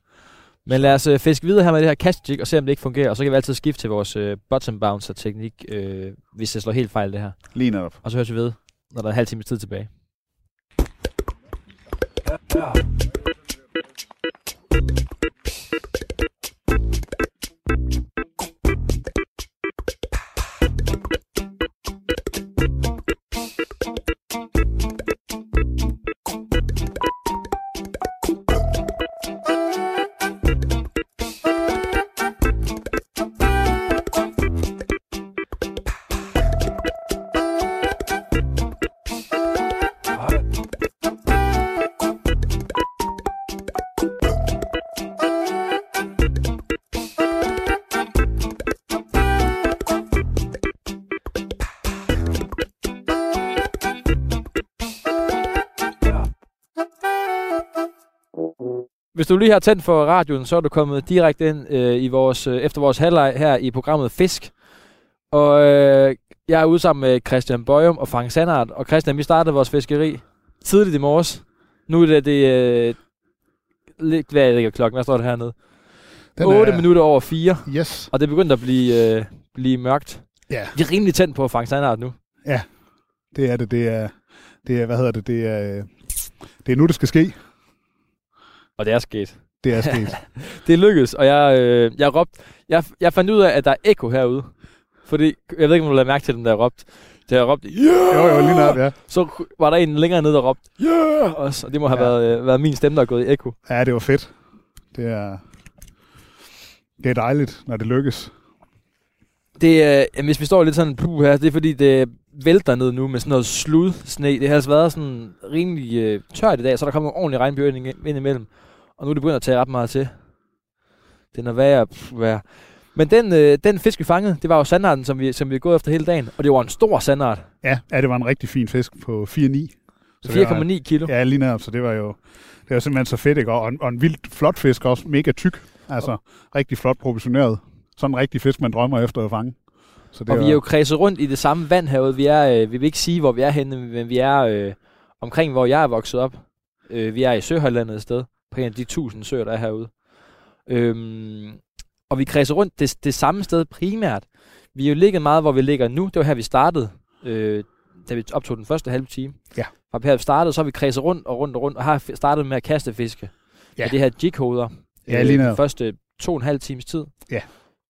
[SPEAKER 1] Men lad os øh, fiske videre her med det her cast jig, og se om det ikke fungerer. Og så kan vi altid skifte til vores øh, bottom bouncer teknik, øh, hvis det slår helt fejl det her.
[SPEAKER 2] Lige netop.
[SPEAKER 1] Og så høres vi ved, når der er en halv time tid tilbage. Hvis du lige har tændt for radioen, så er du kommet direkte ind øh, i vores, øh, efter vores halvleg her i programmet Fisk. Og øh, jeg er ude sammen med Christian Bøjum og Frank Sandart. Og Christian, vi startede vores fiskeri tidligt i morges. Nu er det, det øh, lidt, hvad er det klokken? Hvad står det hernede?
[SPEAKER 2] Den
[SPEAKER 1] 8
[SPEAKER 2] er-
[SPEAKER 1] minutter over 4.
[SPEAKER 2] Yes.
[SPEAKER 1] Og det er begyndt at blive, øh, blive mørkt.
[SPEAKER 2] Ja,
[SPEAKER 1] Vi er rimelig tændt på Frank Sandart nu.
[SPEAKER 2] det er det. Det er, det er hvad hedder det? Det er, det er nu, det skal ske.
[SPEAKER 1] Og det er sket.
[SPEAKER 2] Det er sket.
[SPEAKER 1] Det lykkedes, og jeg, øh, jeg råbte... Jeg, jeg fandt ud af, at der er ekko herude. Fordi, jeg ved ikke, om du lader mærke til den, der råbte. Da jeg råbte, yeah!
[SPEAKER 2] jo, jo, lige nok, ja.
[SPEAKER 1] Så var der en længere nede, der råbte, yeah! Også, og det må have
[SPEAKER 2] Ja.
[SPEAKER 1] været, øh, været min stemme, der er gået i ekko.
[SPEAKER 2] Ja, det var fedt. Det er, det er dejligt, når det lykkes.
[SPEAKER 1] Det, øh, hvis vi står lidt sådan puh her, det er fordi, det vælter ned nu med sådan noget slud sne. Det har altså været sådan rimelig øh, tørt i dag, så der kommer ordentlig regnbyger ind, ind imellem. Og nu er det begyndt at tage ret meget til. Den er værre, pff, værre. Men den, øh, den fisk, vi fangede, det var jo sandarten, som vi, som vi er gået efter hele dagen. Og det var en stor sandart.
[SPEAKER 2] Ja, ja det var en rigtig fin fisk på 4,9. Så det var-
[SPEAKER 1] 4,9 kilo.
[SPEAKER 2] Ja, lige netop, så det var jo det var simpelthen så fedt, ikke? Og, en- og en vildt flot fisk også, mega tyk. Altså, rigtig flot proportioneret. Sådan en rigtig fisk, man drømmer efter at fange. Så det
[SPEAKER 1] Og
[SPEAKER 2] var,
[SPEAKER 1] vi er jo kredset rundt i det samme vand herude. Vi er, øh, vi vil ikke sige, hvor vi er henne, men vi er øh, omkring, hvor jeg er vokset op. Øh, vi er i Søhøjlandet et sted, på en af de tusind søer, der er herude. Øhm, og vi kredser rundt det, det samme sted primært. Vi er jo ligget meget, hvor vi ligger nu. Det var her, vi startede, øh, da vi optog den første halve time.
[SPEAKER 2] Ja.
[SPEAKER 1] Fra her vi startede, så har vi kredset rundt og rundt og rundt, og har startet med at kaste fiske.
[SPEAKER 2] Ja.
[SPEAKER 1] Med det her jigholder.
[SPEAKER 2] Ja, lige
[SPEAKER 1] de
[SPEAKER 2] netop.
[SPEAKER 1] første to og en halv times tid.
[SPEAKER 2] Ja.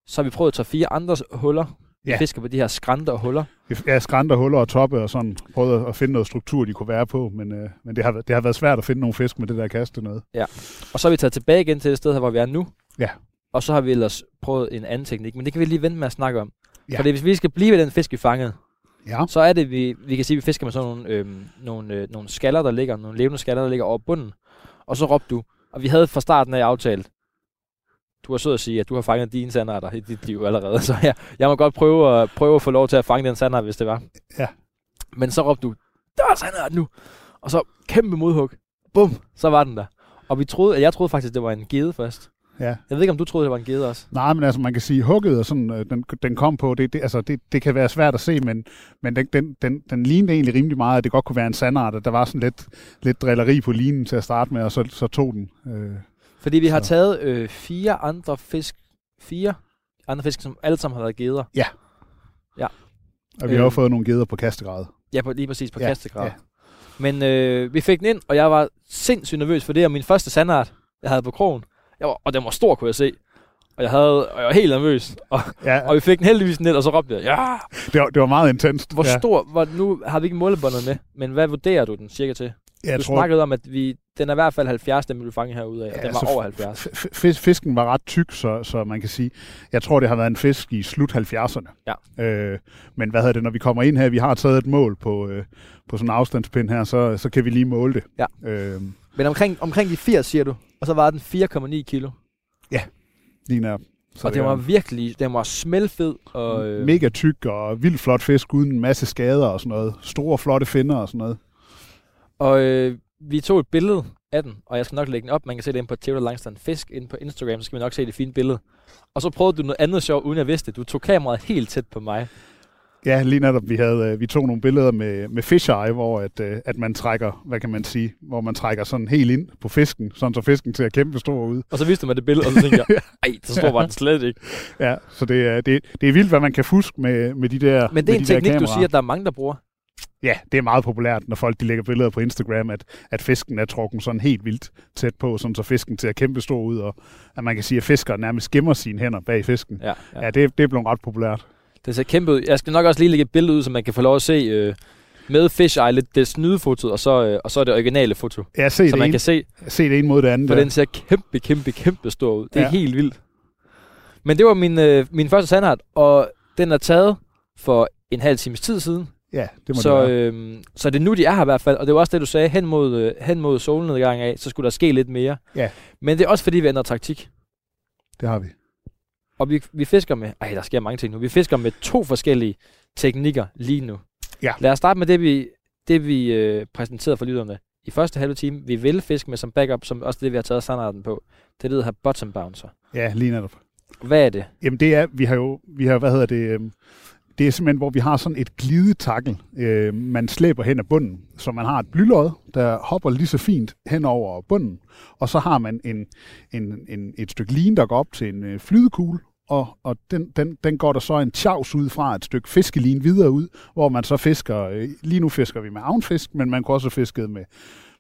[SPEAKER 1] Så har vi prøvet at tage fire andre huller.
[SPEAKER 2] Ja.
[SPEAKER 1] fisker på de her skrænter og huller.
[SPEAKER 2] Ja, skrænter, huller og toppe og sådan. Prøvede at finde noget struktur, de kunne være på, men, øh, men det, har, det har været svært at finde nogle fisk med det der kaste noget.
[SPEAKER 1] Og så er vi taget tilbage igen til det sted her, hvor vi er nu.
[SPEAKER 2] Ja.
[SPEAKER 1] Og så har vi ellers prøvet en anden teknik, men det kan vi lige vente med at snakke om.
[SPEAKER 2] Ja.
[SPEAKER 1] Ja. Fordi hvis vi skal blive ved den fisk, vi fangede,
[SPEAKER 2] Ja,
[SPEAKER 1] så er det, vi, vi kan sige, at vi fisker med sådan nogle, øhm, nogle, øh, nogle skaller, der ligger, nogle levende skaller, der ligger over bunden. Og så råbte du, og vi havde fra starten af aftalt, du har sød at sige, at du har fanget dine sandarter i dit liv allerede, så jeg, jeg må godt prøve at, prøve at få lov til at fange den sandart, hvis det var.
[SPEAKER 2] Ja.
[SPEAKER 1] Men så råbte du, der er sandart nu! Og så kæmpe modhug. Bum, så var den der. Og vi troede, at jeg troede faktisk, det var en gede først.
[SPEAKER 2] ja.
[SPEAKER 1] Jeg ved ikke, om du troede, det var en gede også.
[SPEAKER 2] Nej, men altså man kan sige, hugget og sådan, øh, den, den kom på, det, det, altså, det, det kan være svært at se, men, men den, den, den, den lignede egentlig rimelig meget, at det godt kunne være en sandart, at der var sådan lidt, lidt drilleri på linen til at starte med, og så, så tog den. Øh,
[SPEAKER 1] Fordi vi har
[SPEAKER 2] Så.
[SPEAKER 1] taget øh, fire andre fisk, fire andre fisk, som alle sammen har været geder.
[SPEAKER 2] og vi har
[SPEAKER 1] Øhm.
[SPEAKER 2] også fået nogle geder på kastegrad.
[SPEAKER 1] Ja, på, lige præcis på
[SPEAKER 2] Ja,
[SPEAKER 1] ja, kastegrad.
[SPEAKER 2] ja.
[SPEAKER 1] Ja. Men øh, vi fik den ind, og jeg var sindssygt nervøs, for det er min første sandart, jeg havde på krogen. Jeg var, og den var stor, kunne jeg se. Og jeg, havde, og jeg var helt nervøs. Og,
[SPEAKER 2] Ja,
[SPEAKER 1] og vi fik den heldigvis ned, og så råbte jeg, ja!
[SPEAKER 2] det, var, det var meget intenst.
[SPEAKER 1] Hvor
[SPEAKER 2] ja.
[SPEAKER 1] stor, hvor, nu har vi ikke målebåndet med, men hvad vurderer du den cirka til?
[SPEAKER 2] Jeg
[SPEAKER 1] du
[SPEAKER 2] tror,
[SPEAKER 1] snakkede om, at vi, den er i hvert fald 70, den du fange herude af, og
[SPEAKER 2] Ja,
[SPEAKER 1] den var
[SPEAKER 2] altså,
[SPEAKER 1] over 70.
[SPEAKER 2] f- f- fisken var ret tyk, så, så man kan sige, jeg tror, det har været en fisk i slut 70'erne.
[SPEAKER 1] Ja.
[SPEAKER 2] Øh, men hvad hedder det, når vi kommer ind her, vi har taget et mål på, øh, på sådan en afstandspind her, så, så kan vi lige måle det.
[SPEAKER 1] Ja.
[SPEAKER 2] Øh,
[SPEAKER 1] Men omkring, omkring de 80, siger du, og så var den 4,9 kilo.
[SPEAKER 2] lige nær.
[SPEAKER 1] Så og det var virkelig, den var smelfed, og øh,
[SPEAKER 2] mega tyk og vildt flot fisk, uden en masse skader og sådan noget. Store, flotte finder og sådan noget.
[SPEAKER 1] Og øh, vi tog et billede af den, og jeg skal nok lægge den op. Man kan se det inde på Theodor Langstrand Fisk inde på Instagram, så skal man nok se det fine billede. Og så prøvede du noget andet sjovt, uden jeg vidste det. Du tog kameraet helt tæt på mig.
[SPEAKER 2] Ja, lige netop, vi, havde, øh, vi tog nogle billeder med, med fisheye, hvor at, øh, at man trækker, hvad kan man sige, hvor man trækker sådan helt ind på fisken, sådan så fisken ser kæmpe stor ud.
[SPEAKER 1] Og så viste mig det billede, og så tænkte jeg, ej, så stor var den slet ikke.
[SPEAKER 2] Ja, så det er, det, det er vildt, hvad man kan fuske med, med de der
[SPEAKER 1] Men det er en teknik, du siger, at der er mange, der bruger.
[SPEAKER 2] Ja, det er meget populært, når folk de lægger billeder på Instagram, at, at fisken er trukken sådan helt vildt tæt på, sådan så fisken ser kæmpe stor ud, og at man kan sige, at fiskeren nærmest gemmer sine hænder bag fisken.
[SPEAKER 1] Ja,
[SPEAKER 2] Ja,
[SPEAKER 1] ja.
[SPEAKER 2] ja det, det er blevet ret populært.
[SPEAKER 1] Det ser kæmpe ud. Jeg skal nok også lige lægge et billede ud, så man kan få lov at se øh, med Fish Eye lidt det snydefotoet, og så, øh, og så det originale foto.
[SPEAKER 2] Ja, se,
[SPEAKER 1] Så
[SPEAKER 2] det,
[SPEAKER 1] man
[SPEAKER 2] ene,
[SPEAKER 1] kan se,
[SPEAKER 2] se det ene mod det andet.
[SPEAKER 1] for
[SPEAKER 2] der.
[SPEAKER 1] den ser kæmpe, kæmpe, kæmpe stor ud. Det er
[SPEAKER 2] Ja.
[SPEAKER 1] helt vildt. Men det var min, øh, min første sandart, og den er taget for en halv times tid siden.
[SPEAKER 2] Ja, det må
[SPEAKER 1] så,
[SPEAKER 2] det være.
[SPEAKER 1] øh, så det er nu, de er her i hvert fald. Og det var også det, du sagde, hen mod, øh, hen mod solnedgang af, så skulle der ske lidt mere.
[SPEAKER 2] Ja.
[SPEAKER 1] Men det er også fordi, vi ændrer taktik.
[SPEAKER 2] Det har vi.
[SPEAKER 1] Og vi, vi fisker med... Ej, der sker mange ting nu. Vi fisker med to forskellige teknikker lige nu.
[SPEAKER 2] Ja.
[SPEAKER 1] Lad os starte med det, vi, det, vi øh, præsenterede for lytterne i første halve time, vi vil fiske med som backup, som også det, vi har taget standarden på. Det her bottom bouncer.
[SPEAKER 2] Ja, lige netop.
[SPEAKER 1] Hvad er det?
[SPEAKER 2] Jamen det er, vi har jo, vi har, hvad hedder det, øhm, det er simpelthen, hvor vi har sådan et glidetakkel, øh, man slæber hen ad bunden. Så man har et blylod, der hopper lige så fint hen over bunden, og så har man en, en, en, et stykke lin, der går op til en øh, flydekugle, og, og den, den, den går der så en tjavs ud fra et stykke fiskelin videre ud, hvor man så fisker, øh, lige nu fisker vi med avnfisk, men man kunne også fiske med,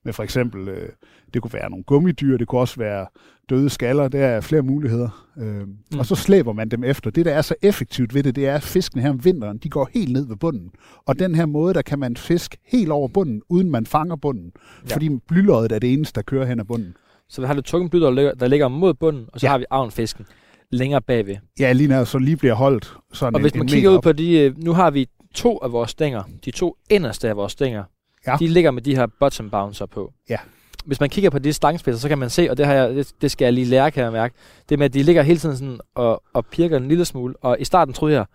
[SPEAKER 2] med for eksempel, øh, det kunne være nogle gummidyr, det kunne også være døde skaller, der er flere muligheder. Øh, mm. Og så slæber man dem efter. Det, der er så effektivt ved det, det er, at fiskene her om vinteren, de går helt ned ved bunden. Og den her måde, der kan man fiske helt over bunden, uden man fanger bunden. Ja. Fordi blyloddet er det eneste, der kører hen ad bunden.
[SPEAKER 1] Så vi har det tunge blylod, der ligger, der ligger mod bunden, og så ja. har vi avnfisken længere bagved.
[SPEAKER 2] Ja, lige når så lige bliver holdt sådan
[SPEAKER 1] Og
[SPEAKER 2] en,
[SPEAKER 1] hvis man
[SPEAKER 2] en
[SPEAKER 1] kigger ud
[SPEAKER 2] op.
[SPEAKER 1] på de, øh, nu har vi to af vores stænger, de to inderste af vores stænger,
[SPEAKER 2] Ja.
[SPEAKER 1] de ligger med de her bottom bouncer på.
[SPEAKER 2] Ja.
[SPEAKER 1] Hvis man kigger på de stangspidser, så kan man se, og det, har jeg, det, det skal jeg lige lære, kan jeg mærke, det med, at de ligger hele tiden sådan og, og pirker en lille smule, og i starten troede jeg,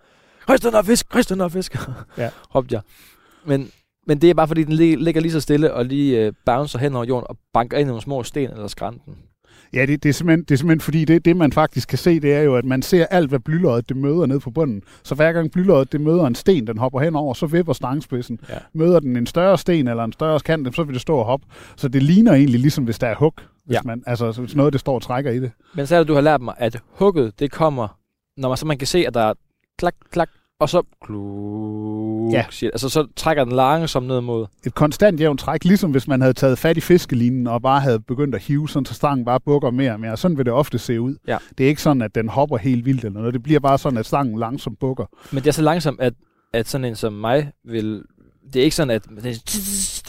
[SPEAKER 1] Røst den fisk, røst den fisk,
[SPEAKER 2] Ja.
[SPEAKER 1] råbte jeg. Men, men det er bare fordi, den lig- ligger lige så stille og lige øh, bouncer hen over jorden og banker ind i nogle små sten eller skrænten.
[SPEAKER 2] Ja, det, det, er simpelthen, det er simpelthen fordi, det, det man faktisk kan se, det er jo, at man ser alt, hvad blyloddet det møder ned på bunden. Så hver gang blyloddet det møder en sten, den hopper henover, så vipper stangspidsen.
[SPEAKER 1] Ja.
[SPEAKER 2] Møder den en større sten eller en større kant, så vil det stå og hoppe. Så det ligner egentlig ligesom, hvis der er hug. Hvis
[SPEAKER 1] Ja.
[SPEAKER 2] man, altså, hvis noget, det står og trækker i det.
[SPEAKER 1] Men så er det, du har lært mig, at hugget, det kommer, når man, så man kan se, at der er klak, klak, og så kluk,
[SPEAKER 2] Ja.
[SPEAKER 1] altså så trækker den langsomt ned mod.
[SPEAKER 2] Et konstant jævnt træk, ligesom hvis man havde taget fat i fiskelinen og bare havde begyndt at hive, sådan så stangen bare bukker mere og mere. Sådan vil det ofte se ud.
[SPEAKER 1] Ja.
[SPEAKER 2] Det er ikke sådan, at den hopper helt vildt eller noget. Det bliver bare sådan, at stangen langsomt bukker.
[SPEAKER 1] Men det er så langsomt, at, at sådan en som mig vil... Det er ikke sådan, at det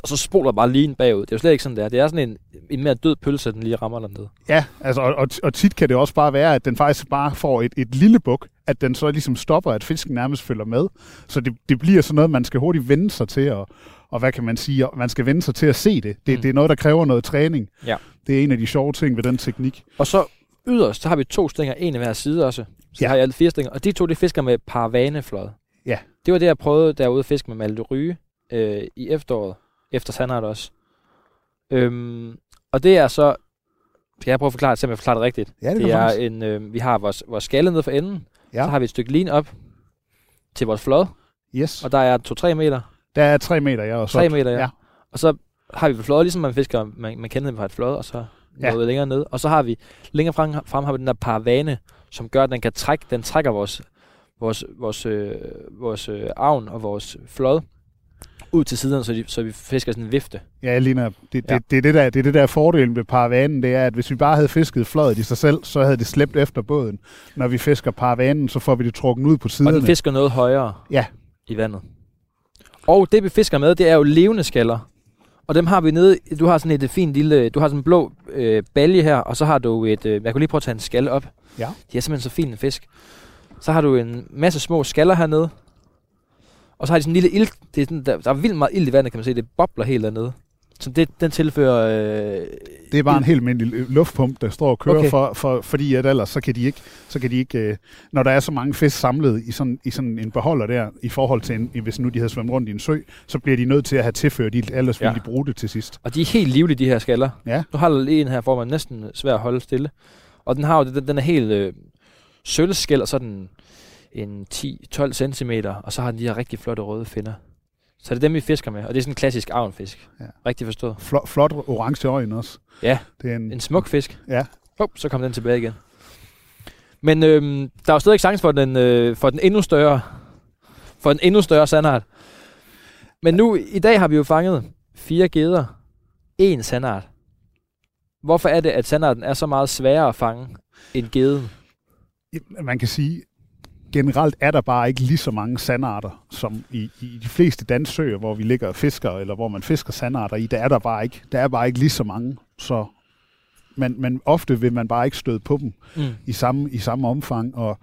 [SPEAKER 1] og så spoler bare lige bagud. Det er jo slet ikke sådan, der. Det er sådan en, en mere død pølse, den lige rammer dernede.
[SPEAKER 2] Ja, altså, og, og, og tit kan det også bare være, at den faktisk bare får et, et lille buk, at den så ligesom stopper, at fisken nærmest følger med. Så det, det bliver sådan noget, man skal hurtigt vende sig til, og, og hvad kan man sige, man skal vende sig til at se det. Det,
[SPEAKER 1] Mm.
[SPEAKER 2] det er noget, der kræver noget træning.
[SPEAKER 1] Ja.
[SPEAKER 2] Det er en af de sjove ting ved den teknik.
[SPEAKER 1] Og så yderst, så har vi to stænger, en af hver side også. Så
[SPEAKER 2] Ja.
[SPEAKER 1] har jeg alle fire stænger. Og de to, det fisker med paravaneflod.
[SPEAKER 2] Ja.
[SPEAKER 1] Det var det, jeg prøvede derude at fiske med Malte Ryge øh, i efteråret. Efter Sandart også. Øhm, og det er så... Jeg prøve at forklare det, så jeg forklarer det rigtigt?
[SPEAKER 2] Ja, det,
[SPEAKER 1] Det er
[SPEAKER 2] faktisk.
[SPEAKER 1] en, øh, vi har vores, vores skalle nede for enden.
[SPEAKER 2] Ja.
[SPEAKER 1] Så har vi et stykke lin op til vores flod.
[SPEAKER 2] Yes.
[SPEAKER 1] Og der er 2-3 meter.
[SPEAKER 2] Der er tre meter, ja. Og så,
[SPEAKER 1] 3 meter, ja.
[SPEAKER 2] ja.
[SPEAKER 1] Og så har vi flod, ligesom man fisker, man, man kender dem fra et flod, og så
[SPEAKER 2] Ja.
[SPEAKER 1] noget længere ned. Og så har vi, længere frem, frem har vi den der paravane, som gør, at den kan trække, den trækker vores, vores, vores, øh, vores øh, avn og vores flod ud til siderne, så, de, så vi fisker sådan en vifte.
[SPEAKER 2] Ja, Lina, det, det,
[SPEAKER 1] Ja.
[SPEAKER 2] det, er det, der, det er det der fordelen ved paravanen, det er, at hvis vi bare havde fisket fløjet i sig selv, så havde det slæbt efter båden. Når vi fisker paravanen, så får vi det trukket ud på
[SPEAKER 1] Og
[SPEAKER 2] siderne.
[SPEAKER 1] den fisker noget højere
[SPEAKER 2] Ja.
[SPEAKER 1] i vandet. Og det vi fisker med, det er jo levende skaller. Og dem har vi nede, du har sådan et, fint lille, du har sådan en blå øh, balje her, og så har du et, øh, jeg kunne lige prøve at tage en skalle op.
[SPEAKER 2] Ja.
[SPEAKER 1] De er simpelthen så fin en fisk. Så har du en masse små skaller hernede. Og så har de sådan en lille ild, det er sådan, der, der er vildt meget ild i vandet, kan man se, det bobler helt dernede. Så det, den tilfører... Øh,
[SPEAKER 2] Det er bare en helt almindelig luftpump, der står og kører,
[SPEAKER 1] Okay.
[SPEAKER 2] for, for, fordi at ellers så kan de ikke, så kan de ikke øh, når der er så mange fisk samlet i sådan, i sådan en beholder der, i forhold til, en, hvis nu de havde svømt rundt i en sø, så bliver de nødt til at have tilført ild, ellers ville
[SPEAKER 1] Ja.
[SPEAKER 2] de bruge det til sidst.
[SPEAKER 1] og de er helt livlige, de her skaller.
[SPEAKER 2] Ja.
[SPEAKER 1] Nu har lige en her, hvor man næsten svær at holde stille. Og den har jo, den, den er helt øh, sølvskæld, og så den en 10-12 cm, og så har den de her rigtig flotte røde finner. Så det er dem, vi fisker med, og det er sådan en klassisk avnfisk.
[SPEAKER 2] Ja.
[SPEAKER 1] Rigtig forstået.
[SPEAKER 2] Flot, flot orange øjne også.
[SPEAKER 1] Ja,
[SPEAKER 2] Det er en,
[SPEAKER 1] en smuk fisk.
[SPEAKER 2] Ja.
[SPEAKER 1] Oh, så kom den tilbage igen. Men øhm, der er jo stadig chance for den, øh, for den endnu større, for en endnu større sandart. Men nu, i dag har vi jo fanget fire geder, en sandart. Hvorfor er det, at sandarten er så meget sværere at fange end geden?
[SPEAKER 2] man kan sige, generelt er der bare ikke lige så mange sandarter, som i, i de fleste danske søer, hvor vi ligger og fisker, eller hvor man fisker sandarter i, der er der bare ikke, der er bare ikke lige så mange. Så men, men ofte vil man bare ikke støde på dem
[SPEAKER 1] Mm.
[SPEAKER 2] i samme, i samme omfang. Og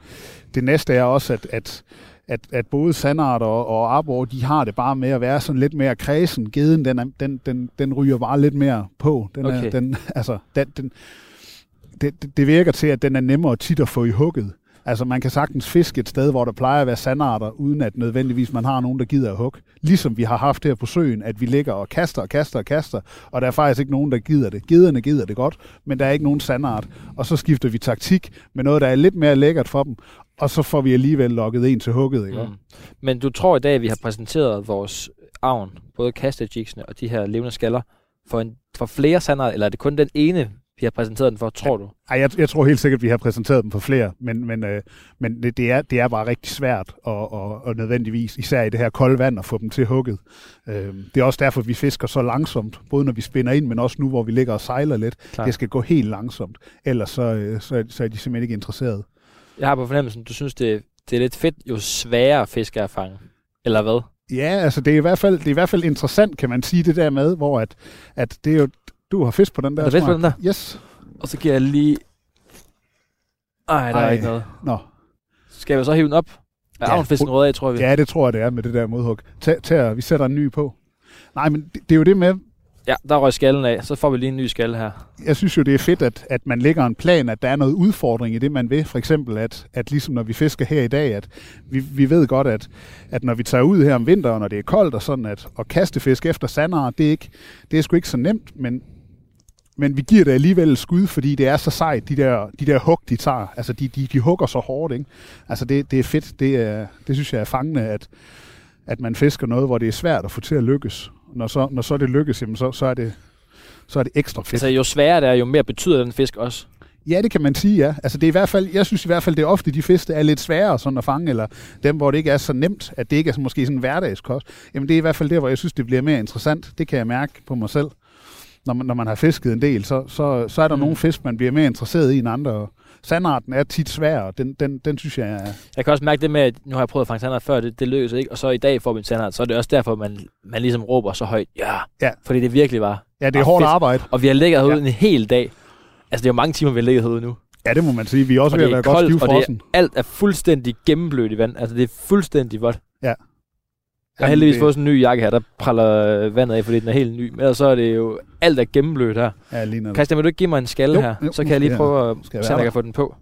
[SPEAKER 2] det næste er også, at, at, at, at både sandarter og, og arbor, de har det bare med at være sådan lidt mere kredsen. Geden, den, er, den, den, den ryger bare lidt mere på. Den
[SPEAKER 1] Okay.
[SPEAKER 2] er, den, altså, den, den, det, det- det virker til, at den er nemmere tit at få i hugget. Altså, man kan sagtens fiske et sted, hvor der plejer at være sandarter, uden at nødvendigvis man har nogen, der gider at hugge. Ligesom vi har haft her på søen, at vi ligger og kaster og kaster og kaster, og der er faktisk ikke nogen, der gider det. Gederne gider det godt, men der er ikke nogen sandart. Og så skifter vi taktik med noget, der er lidt mere lækkert for dem, og så får vi alligevel lukket en til hugget. Ikke? Mm.
[SPEAKER 1] Men du tror i dag, at vi har præsenteret vores avn, både kastejiksene og de her levende skaller, for, en, for flere sandart, eller er det kun den ene, vi har præsenteret den for, tror du?
[SPEAKER 2] Ej, jeg, jeg tror helt sikkert, at vi har præsenteret dem for flere, men, men, øh, men det, det, er, det er bare rigtig svært og, og, og nødvendigvis, især i det her kolde vand, at få dem til hugget. Øh, det er også derfor, vi fisker så langsomt, både når vi spinder ind, men også nu, hvor vi ligger og sejler lidt. Klar. Det skal gå helt langsomt, ellers så, øh, så, så er de simpelthen ikke interesseret.
[SPEAKER 1] Jeg har på fornemmelsen, du synes, det, det er lidt fedt, jo sværere fisk er at fange. Eller hvad?
[SPEAKER 2] Ja, altså det er, i hvert fald, det er i hvert fald interessant, kan man sige, det der med, hvor at, at det er jo, du har fisk på den der.
[SPEAKER 1] Er fisk på den der?
[SPEAKER 2] Yes.
[SPEAKER 1] Og så giver jeg lige... Ej, der Ej. er ikke noget.
[SPEAKER 2] Nå.
[SPEAKER 1] Skal vi så hive den op? Er ja, fisken rød af, tror vi?
[SPEAKER 2] Ja, det tror jeg, det er med det der modhug. Tag, tag, vi sætter en ny på. Nej, men det, det er jo det med,
[SPEAKER 1] Ja, der røg skallen af. Så får vi lige en ny skal her.
[SPEAKER 2] Jeg synes jo, det er fedt, at, at man lægger en plan, at der er noget udfordring i det, man vil. For eksempel, at, at ligesom når vi fisker her i dag, at vi, vi ved godt, at, at når vi tager ud her om vinteren, når det er koldt og sådan, at, at kaste fisk efter sandere, det er, ikke, det er sgu ikke så nemt, men, men vi giver det alligevel et skud, fordi det er så sejt, de der, de der hug, de tager. Altså, de, de, de hugger så hårdt, ikke? Altså, det, det er fedt. Det, er, det synes jeg er fangende, at, at man fisker noget, hvor det er svært at få til at lykkes når så, når så det lykkes, jamen så, så, er det, så er det ekstra fedt.
[SPEAKER 1] Altså jo sværere det er, jo mere betyder den fisk også.
[SPEAKER 2] Ja, det kan man sige, ja. Altså, det er i hvert fald, jeg synes i hvert fald, det er ofte de fisk, der er lidt sværere sådan at fange, eller dem, hvor det ikke er så nemt, at det ikke er måske sådan en hverdagskost. Jamen, det er i hvert fald der, hvor jeg synes, det bliver mere interessant. Det kan jeg mærke på mig selv. Når man, når man har fisket en del, så, så, så er der mm. nogle fisk, man bliver mere interesseret i end andre sandarten er tit svær, og den, den, den synes jeg er...
[SPEAKER 1] Jeg kan også mærke det med, at nu har jeg prøvet at fange sandart før, det, det lykkedes ikke, og så i dag får vi en sandart, så er det også derfor, man, man ligesom råber så højt, ja, ja. fordi det virkelig var...
[SPEAKER 2] Ja, det er hårdt arbejde.
[SPEAKER 1] Og vi har ligget herude ja. en hel dag. Altså, det er jo mange timer, vi har ligget herude nu.
[SPEAKER 2] Ja, det må man sige. Vi er også og ved at være koldt, godt stivfrossen.
[SPEAKER 1] Og alt er fuldstændig gennemblødt i vand. Altså, det er fuldstændig vådt.
[SPEAKER 2] Ja.
[SPEAKER 1] Jeg har heldigvis det... fået sådan en ny jakke her, der praller vandet af, fordi den er helt ny. Men så er det jo alt er gennemblødt her.
[SPEAKER 2] Ja, lige
[SPEAKER 1] Christian, vil du ikke give mig en skalle jo, her? Jo, så kan jeg lige prøve at se, om jeg kan få den på.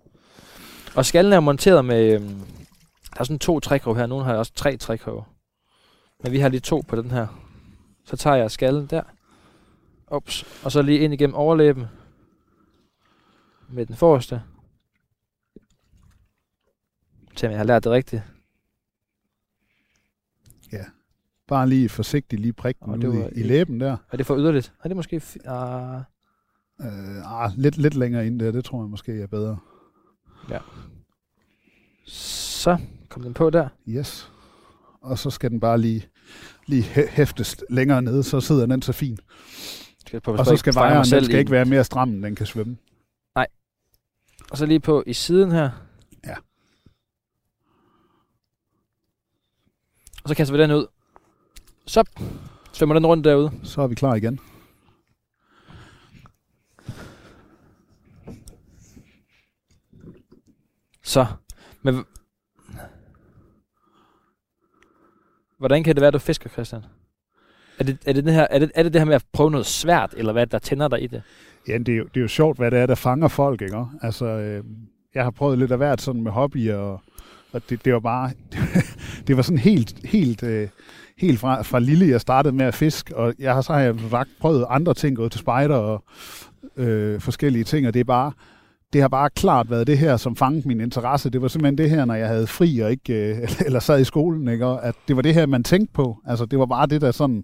[SPEAKER 1] Og skallen er monteret med... Øhm, der er sådan to trækrog her. Nogle har også tre trækrog. Men vi har lige to på den her. Så tager jeg skallen der. Ups. Og så lige ind igennem overlæben. Med den forreste. Se om jeg har lært det rigtigt.
[SPEAKER 2] Ja. Bare lige forsigtigt lige prik den det var i, i læben der.
[SPEAKER 1] Er det for yderligt? Er det måske... Uh...
[SPEAKER 2] Uh, ah, lidt, lidt længere ind der, det tror jeg måske er bedre.
[SPEAKER 1] Ja. Så kom den på der.
[SPEAKER 2] Yes. Og så skal den bare lige, lige hæftes længere nede, så sidder den så fint. Skal på, og så skal vejeren, den skal ikke være mere stram, end den kan svømme.
[SPEAKER 1] Nej. Og så lige på i siden her.
[SPEAKER 2] Ja.
[SPEAKER 1] Og så kaster vi den ud. Så svømmer den rundt derude.
[SPEAKER 2] Så er vi klar igen.
[SPEAKER 1] Så, men hvordan kan det være, at du fisker, Christian? Er det, er, det det her, er, det, er det det her med at prøve noget svært, eller hvad der tænder dig i det?
[SPEAKER 2] Ja, det er, jo, det er jo sjovt, hvad det er, der fanger folk, ikke? Altså, øh, jeg har prøvet lidt af hvert sådan med hobbyer, og, og det, det var bare, det var sådan helt, helt, øh, helt fra, fra lille, jeg startede med at fiske, og jeg har så har jeg prøvet andre ting, gået til spejder og øh, forskellige ting, og det er bare, det har bare klart været det her, som fangede min interesse. Det var simpelthen det her, når jeg havde fri og ikke, øh, eller sad i skolen, ikke? Og at det var det her, man tænkte på. Altså, det var bare det, der sådan,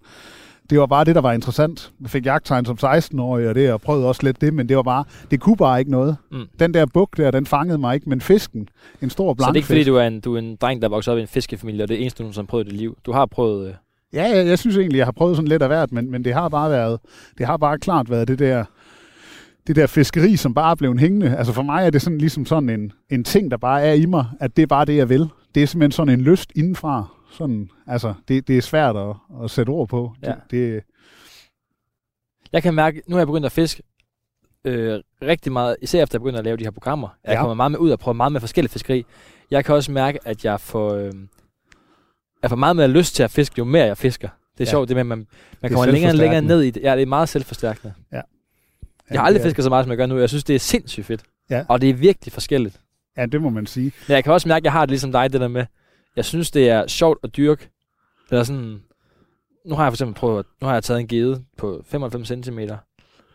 [SPEAKER 2] det var bare det, der var interessant. Jeg fik jagttegn som 16-årig, og det, og prøvede også lidt det, men det var bare, det kunne bare ikke noget. Mm. Den der buk der, den fangede mig ikke, men fisken, en stor blank Så
[SPEAKER 1] det er ikke fordi, du er en, du er en dreng, der vokset op i en fiskefamilie, og det er eneste, du har prøvet i dit liv. Du har prøvet... Øh...
[SPEAKER 2] Ja, jeg, jeg synes egentlig, jeg har prøvet sådan lidt af hvert, men, men det har bare været, det har bare klart været det der, det der fiskeri, som bare blev en hængende. Altså for mig er det sådan ligesom sådan en, en ting, der bare er i mig, at det er bare det, jeg vil. Det er simpelthen sådan en lyst indenfra. Sådan, altså, det, det er svært at, at sætte ord på. Ja. Det, det,
[SPEAKER 1] jeg kan mærke, nu har jeg begyndt at fiske øh, rigtig meget, især efter jeg begynder at lave de her programmer. Jeg ja. kommer meget med ud og prøver meget med forskellige fiskeri. Jeg kan også mærke, at jeg får, øh, jeg får meget mere lyst til at fiske, jo mere jeg fisker. Det er ja. sjovt, det med, at man, man kommer længere og længere ned i det. Ja, det er meget selvforstærkende.
[SPEAKER 2] Ja.
[SPEAKER 1] Jeg har aldrig fisket så meget, som jeg gør nu. Jeg synes, det er sindssygt fedt. Ja. Og det er virkelig forskelligt.
[SPEAKER 2] Ja, det må man sige.
[SPEAKER 1] Men jeg kan også mærke, at jeg har det ligesom dig, det der med, jeg synes, det er sjovt at dyrke. Eller sådan, nu har jeg for eksempel prøvet, nu har jeg taget en gede på 95 cm.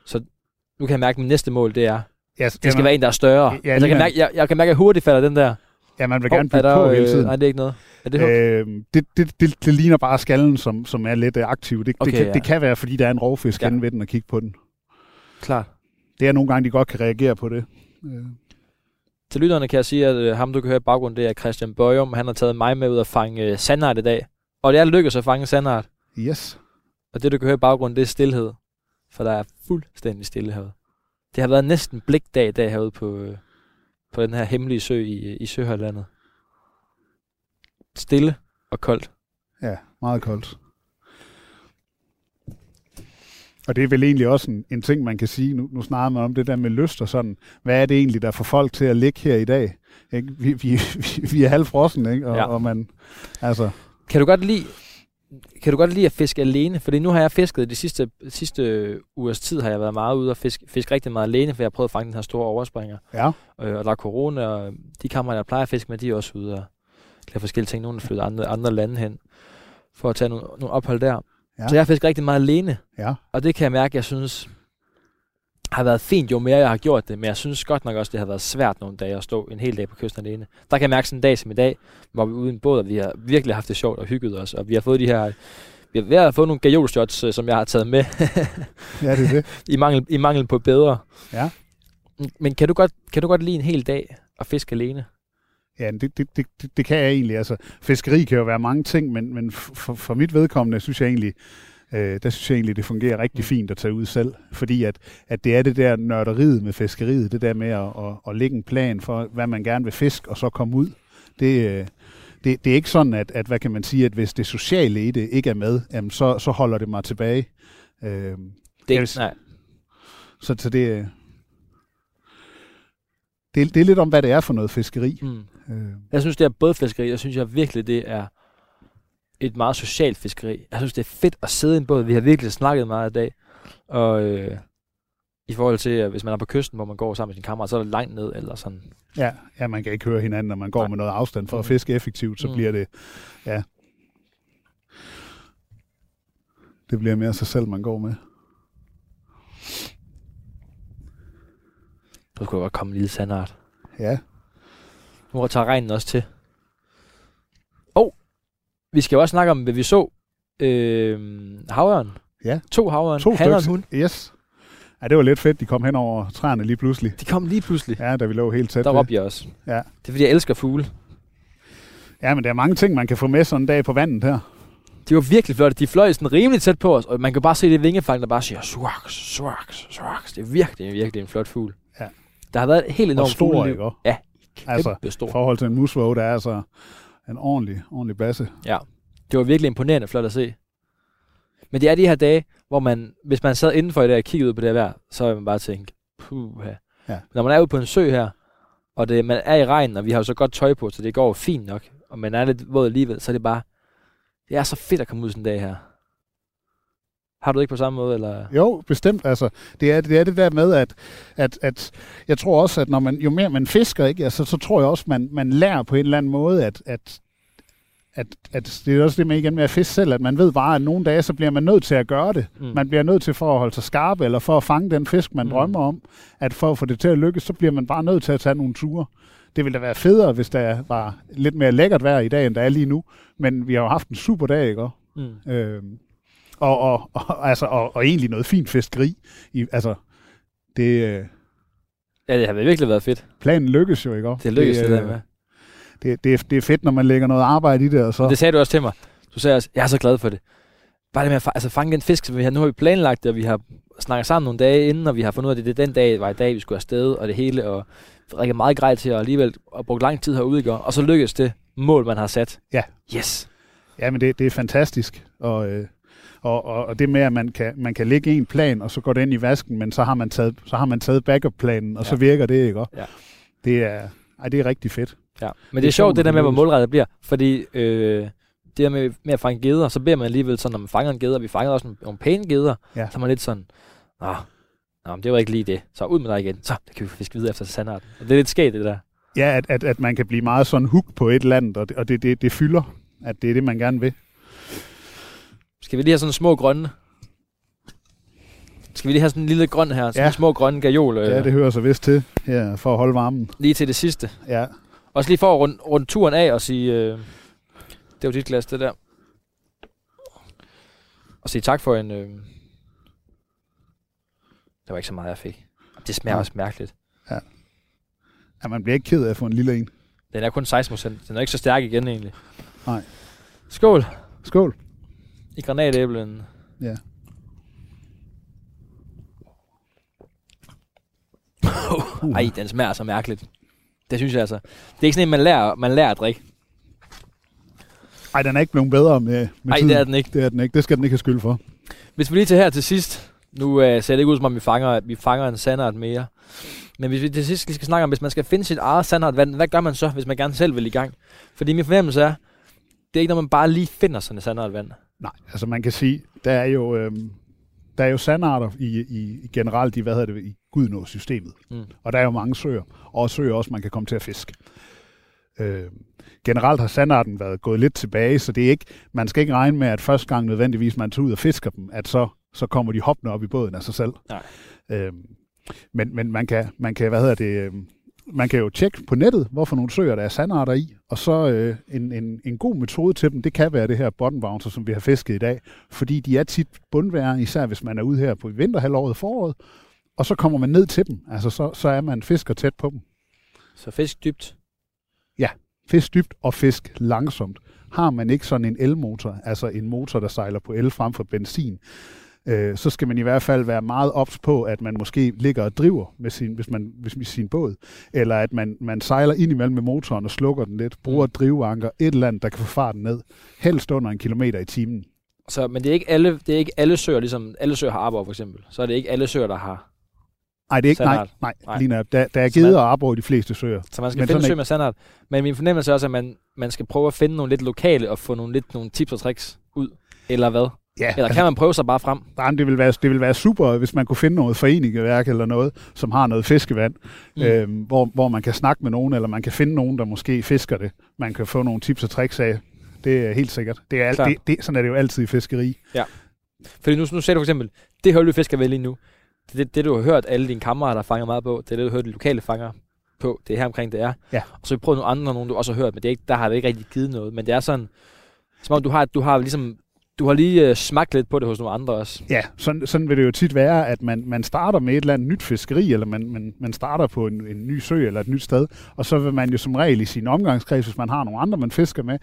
[SPEAKER 1] Så nu kan jeg mærke, at mit næste mål, det er,
[SPEAKER 2] Ja,
[SPEAKER 1] det skal
[SPEAKER 2] man,
[SPEAKER 1] være en, der er større.
[SPEAKER 2] Ja,
[SPEAKER 1] altså, jeg, kan mærke, jeg, jeg kan mærke, at hurtigt falder den der.
[SPEAKER 2] ja, man vil gerne
[SPEAKER 1] er
[SPEAKER 2] bygge på hele
[SPEAKER 1] øh,
[SPEAKER 2] tiden.
[SPEAKER 1] Nej, det er ikke noget. Er det?
[SPEAKER 2] Øh, det, det, det, det ligner bare skallen, som, som er lidt øh, aktiv. Det,
[SPEAKER 1] Okay,
[SPEAKER 2] det, kan,
[SPEAKER 1] ja.
[SPEAKER 2] det kan være, fordi der er en rovfisk
[SPEAKER 1] Ja.
[SPEAKER 2] ved den og kigge på den.
[SPEAKER 1] Klart.
[SPEAKER 2] Det er nogle gange, de godt kan reagere på det. Øh,
[SPEAKER 1] Til lytterne kan jeg sige, at øh, ham, du kan høre i baggrunden, det er Christian Bøjum. Han har taget mig med ud at fange øh, sandart i dag. Og det er lykkedes at fange sandart.
[SPEAKER 2] yes.
[SPEAKER 1] Og det, du kan høre i baggrunden, det er stillhed. For der er fuldstændig stille herude. Det har været næsten blikdag i dag herude på, øh, på den her hemmelige sø i, i Søhørlandet. Stille og koldt.
[SPEAKER 2] Ja, meget koldt. Og det er vel egentlig også en, en ting, man kan sige, nu, nu snakker man om det der med lyst og sådan, hvad er det egentlig, der får folk til at ligge her i dag? Ikke? Vi, vi, vi, vi er halvfrossen, ikke? Og,
[SPEAKER 1] Ja.
[SPEAKER 2] og man, altså,
[SPEAKER 1] Kan du godt lide, kan du godt lide at fiske alene? Fordi nu har jeg fisket de sidste, sidste ugers tid, har jeg været meget ude og fiske, fiske rigtig meget alene, for jeg har prøvet at fange den her store overspringer.
[SPEAKER 2] ja,
[SPEAKER 1] Øh, og der er corona, og de kammerater, jeg plejer at fiske med, de er også ude og lave forskellige ting. Nogle er flyttet andre, andre lande hen for at tage nogle, nogle ophold der. Ja. Så jeg har fisket rigtig meget alene,
[SPEAKER 2] ja,
[SPEAKER 1] og det kan jeg mærke, jeg synes har været fint, jo mere jeg har gjort det, men jeg synes godt nok også, det har været svært nogle dage at stå en hel dag på kysten alene. Der kan jeg mærke sådan en dag som i dag, hvor vi er ude i en båd, og vi har virkelig haft det sjovt og hygget os, og vi har fået de her, vi har, vi har fået nogle gajolshots, øh, som jeg har taget med,
[SPEAKER 2] ja, det er det.
[SPEAKER 1] i, mangel, i mangel på bedre.
[SPEAKER 2] Ja.
[SPEAKER 1] Men kan du, godt, kan du godt lide en hel dag at fiske alene?
[SPEAKER 2] Ja, det, det, det, det, kan jeg egentlig. Altså, fiskeri kan jo være mange ting, men, men for, for mit vedkommende synes jeg egentlig, øh, der synes jeg egentlig, det fungerer rigtig
[SPEAKER 1] Mm.
[SPEAKER 2] fint at tage ud selv. Fordi at, at det er det der nørderiet med fiskeriet, det der med at, at, at lægge en plan for, hvad man gerne vil fiske, og så komme ud. Det, øh, det, det er ikke sådan, at, at, hvad kan man sige, at hvis det sociale i det ikke er med, jamen, så, så holder det mig tilbage. Øh,
[SPEAKER 1] Det,
[SPEAKER 2] Jeg vil-
[SPEAKER 1] nej.
[SPEAKER 2] så, så det, øh, det, det er lidt om, hvad det er for noget fiskeri.
[SPEAKER 1] Mm.
[SPEAKER 2] Øh,
[SPEAKER 1] Jeg synes, det er både fiskeri, jeg synes jeg virkelig, det er et meget socialt fiskeri. Jeg synes, det er fedt at sidde i en båd. Vi har virkelig snakket meget i dag. Og øh, i forhold til, at hvis man er på kysten, hvor man går sammen med sin kammerat, så er det langt ned, eller sådan.
[SPEAKER 2] Ja, ja, man kan ikke høre hinanden, når man går
[SPEAKER 1] Nej.
[SPEAKER 2] med noget afstand. For at
[SPEAKER 1] Mhm.
[SPEAKER 2] fiske effektivt, så
[SPEAKER 1] Mhm.
[SPEAKER 2] bliver det, ja, det bliver mere sig selv, man går med.
[SPEAKER 1] Så skulle godt komme en lille sandart.
[SPEAKER 2] Ja,
[SPEAKER 1] Nu tager regnen også til. Og vi skal jo også snakke om, hvad vi så. Øh, havørn.
[SPEAKER 2] Ja.
[SPEAKER 1] To havørn.
[SPEAKER 2] to
[SPEAKER 1] Han og hund.
[SPEAKER 2] Yes. Ja, det var lidt fedt, de kom hen over træerne lige pludselig.
[SPEAKER 1] De kom lige pludselig.
[SPEAKER 2] Ja, da vi lå helt tæt
[SPEAKER 1] Der råbte jeg også.
[SPEAKER 2] Ja.
[SPEAKER 1] Det er fordi, jeg elsker fugle.
[SPEAKER 2] Ja, men der er mange ting, man kan få med sådan en dag på vandet her.
[SPEAKER 1] De var virkelig flotte. De fløj sådan rimelig tæt på os, og man kan bare se det vingefang, der bare siger swaks, swaks, swaks. Det er virkelig, virkelig en flot fugl.
[SPEAKER 2] Ja.
[SPEAKER 1] Der har været et helt enormt fugleliv. Ja,
[SPEAKER 2] Altså,
[SPEAKER 1] stor.
[SPEAKER 2] i forhold til en musvåge, der er altså en ordentlig, ordentlig basse.
[SPEAKER 1] Ja, det var virkelig imponerende flot at se. Men det er de her dage, hvor man, hvis man sad indenfor i det og kiggede ud på det her vejr, så vil man bare tænke, puh
[SPEAKER 2] Ja.
[SPEAKER 1] Når man er ude på en sø her, og det, man er i regnen, og vi har jo så godt tøj på, så det går fint nok, og man er lidt våd alligevel, så er det bare, det er så fedt at komme ud sådan en dag her. Har du det ikke på samme måde, eller?
[SPEAKER 2] Jo, bestemt. Altså, det, er, det er det der med, at, at, at jeg tror også, at når man, jo mere man fisker, ikke, altså, så tror jeg også, man, man lærer på en eller anden måde, at, at, at, at det er også det med igen med at fiske selv, at man ved bare, at nogle dage, så bliver man nødt til at gøre det.
[SPEAKER 1] Mm.
[SPEAKER 2] Man bliver nødt til for at holde sig skarp, eller for at fange den fisk, man
[SPEAKER 1] Mm.
[SPEAKER 2] mm. drømmer om, at for at få det til at lykkes, så bliver man bare nødt til at tage nogle ture. Det ville da være federe, hvis der var lidt mere lækkert vejr i dag, end der er lige nu. Men vi har jo haft en super dag, ikke?
[SPEAKER 1] Mm.
[SPEAKER 2] Øhm, og, og, og, altså, og, og egentlig noget fint fiskeri. I, altså, det, øh,
[SPEAKER 1] Ja, det har virkelig været fedt.
[SPEAKER 2] planen lykkes jo, ikke? også?
[SPEAKER 1] Det lykkedes det,
[SPEAKER 2] det,
[SPEAKER 1] det der
[SPEAKER 2] øh,
[SPEAKER 1] med.
[SPEAKER 2] det, det, er, det er fedt, når man lægger noget arbejde i det, og så...
[SPEAKER 1] Det sagde du også til mig. Du sagde også, jeg er så glad for det. Bare det med at altså, fange den fisk, som vi har. Nu har vi planlagt det, og vi har snakket sammen nogle dage inden, og vi har fundet ud af, at det, det den dag var i dag, vi skulle afsted, og det hele, og drikke meget grej til, og alligevel og brugt lang tid herude, ikke? og så lykkedes det mål, man har sat.
[SPEAKER 2] Ja.
[SPEAKER 1] Yes.
[SPEAKER 2] Ja, men det, det er fantastisk. Og, øh, og, og, og det med, at man kan, man kan lægge en plan, og så går det ind i vasken, men så har man taget, så har man taget backup-planen, og ja. så virker det, ikke?
[SPEAKER 1] Ja.
[SPEAKER 2] Det er, ej, det er rigtig fedt.
[SPEAKER 1] Ja. Men det,
[SPEAKER 2] Det
[SPEAKER 1] er
[SPEAKER 2] er
[SPEAKER 1] sjovt, det der med, hvor målrettet bliver. Fordi øh, det der med, med at fange geder, så bliver man alligevel sådan, når man fanger en geder, og vi fanger også nogle, nogle pæne geder,
[SPEAKER 2] Ja.
[SPEAKER 1] så er man lidt sådan, Nå, nå, men det var ikke lige det. Så ud med dig igen. Så, det kan vi fiske videre efter sandarten. Og det er lidt skægt, det der.
[SPEAKER 2] Ja, at, at, at man kan blive meget sådan hook på et andet, og det, og det, det, det fylder, at det er det, man gerne vil.
[SPEAKER 1] Skal vi lige have sådan små grønne? Skal vi lige have sådan en lille grøn her? Sådan
[SPEAKER 2] Ja.
[SPEAKER 1] ja. små grønne gajol. Øh,
[SPEAKER 2] Ja, det hører sig vist til her, for at holde varmen.
[SPEAKER 1] Lige til det sidste.
[SPEAKER 2] Ja,
[SPEAKER 1] Også lige for at runde, runde turen af og sige, øh, det var dit glas, det der. Og sige tak for en... Øh, der var ikke så meget, jeg fik. Det smager
[SPEAKER 2] Nej.
[SPEAKER 1] også mærkeligt.
[SPEAKER 2] ja, man bliver ikke ked af at få en lille en.
[SPEAKER 1] Den er kun 16 procent. Den er ikke så stærk igen egentlig.
[SPEAKER 2] Nej.
[SPEAKER 1] Skål
[SPEAKER 2] Skål.
[SPEAKER 1] I granatæblen.
[SPEAKER 2] Ja.
[SPEAKER 1] Uh. Ej, den smager så mærkeligt. Det synes jeg altså. Det er ikke sådan en, man lærer, man lærer at drikke.
[SPEAKER 2] Ej, den er ikke blevet bedre med, med tiden.
[SPEAKER 1] det er den ikke.
[SPEAKER 2] Det er den ikke. Det skal den ikke have skyld for.
[SPEAKER 1] Hvis vi lige til her til sidst, nu øh, ser det ikke ud som om vi fanger, vi fanger en sandart mere. Men hvis vi til sidst lige skal snakke om, hvis man skal finde sit eget sandart vand, hvad gør man så, hvis man gerne selv vil i gang? Fordi min fornemmelse er, det er ikke, når man bare lige finder sådan et sandart vand.
[SPEAKER 2] Nej, altså man kan sige, der er jo, øhm, der er jo sandarter i, i, i generelt i, hvad hedder det, i Gudnås-systemet.
[SPEAKER 1] Mm. Og
[SPEAKER 2] der er jo mange søer, og søer også, man kan komme til at fiske. Øh, generelt har sandarten været gået lidt tilbage, så det er ikke, man skal ikke regne med, at første gang nødvendigvis man tager ud og fisker dem, at så, så kommer de hoppende op i båden af sig selv.
[SPEAKER 1] Nej.
[SPEAKER 2] Øh, men men man, kan, man kan, hvad hedder det, øh, man kan jo tjekke på nettet, hvorfor nogle søer, der er sandarter i, og så øh, en, en, en god metode til dem, det kan være det her bottom bouncer, som vi har fisket i dag, fordi de er tit bundvære, især hvis man er ude her på vinterhalvåret foråret, og så kommer man ned til dem, altså så, så er man fisker tæt på dem.
[SPEAKER 1] Så fisk dybt.
[SPEAKER 2] Fisk dybt og fisk langsomt. Har man ikke sådan en elmotor, altså en motor, der sejler på el frem for benzin, øh, så skal man i hvert fald være meget ops på, at man måske ligger og driver med sin, hvis man, hvis med sin båd, eller at man, man sejler ind imellem med motoren og slukker den lidt, bruger et driveanker, et eller andet, der kan få farten ned, helst under en kilometer i timen.
[SPEAKER 1] Så, men det er ikke alle, det er ikke alle søer, ligesom alle søer har arbor for eksempel. Så er det ikke alle søer, der har.
[SPEAKER 2] Nej, det er ikke, nej,
[SPEAKER 1] Sandart.
[SPEAKER 2] nej,
[SPEAKER 1] Nej.
[SPEAKER 2] lige. Der, der er givet og arbor i de fleste søer.
[SPEAKER 1] Så man skal
[SPEAKER 2] Men
[SPEAKER 1] finde sø med sandart. Men min fornemmelse er også, at man, man skal prøve at finde nogle lidt lokale og få nogle lidt nogle tips og tricks ud. Eller hvad?
[SPEAKER 2] Ja,
[SPEAKER 1] Eller kan man prøve sig bare frem?
[SPEAKER 2] Nej, det vil, være, det vil være super, hvis man kunne finde noget foreningeværk eller noget, som har noget fiskevand,
[SPEAKER 1] Mm.
[SPEAKER 2] øhm, hvor, hvor man kan snakke med nogen, eller man kan finde nogen, der måske fisker det. Man kan få nogle tips og tricks af. Det er helt sikkert. Det er, alt, det, det, sådan er det jo altid i fiskeri.
[SPEAKER 1] Fordi nu, nu ser du for eksempel, det hul, vi fisker ved lige nu, det, det, det du har hørt alle dine kammerater fanger meget på, det er det, du har hørt de lokale fanger på, det er her omkring, det er.
[SPEAKER 2] Ja.
[SPEAKER 1] Og så vi prøvet nogle andre, nogle du også har hørt, men det er ikke, der har det ikke rigtig givet noget. Men det er sådan, som om du har, du har ligesom, du har lige uh, smagt lidt på det hos nogle andre også.
[SPEAKER 2] Ja, sådan, sådan vil det jo tit være, at man, man starter med et eller andet nyt fiskeri, eller man, man, man starter på en, en ny sø eller et nyt sted, og så vil man jo som regel i sin omgangskreds, hvis man har nogle andre, man fisker med,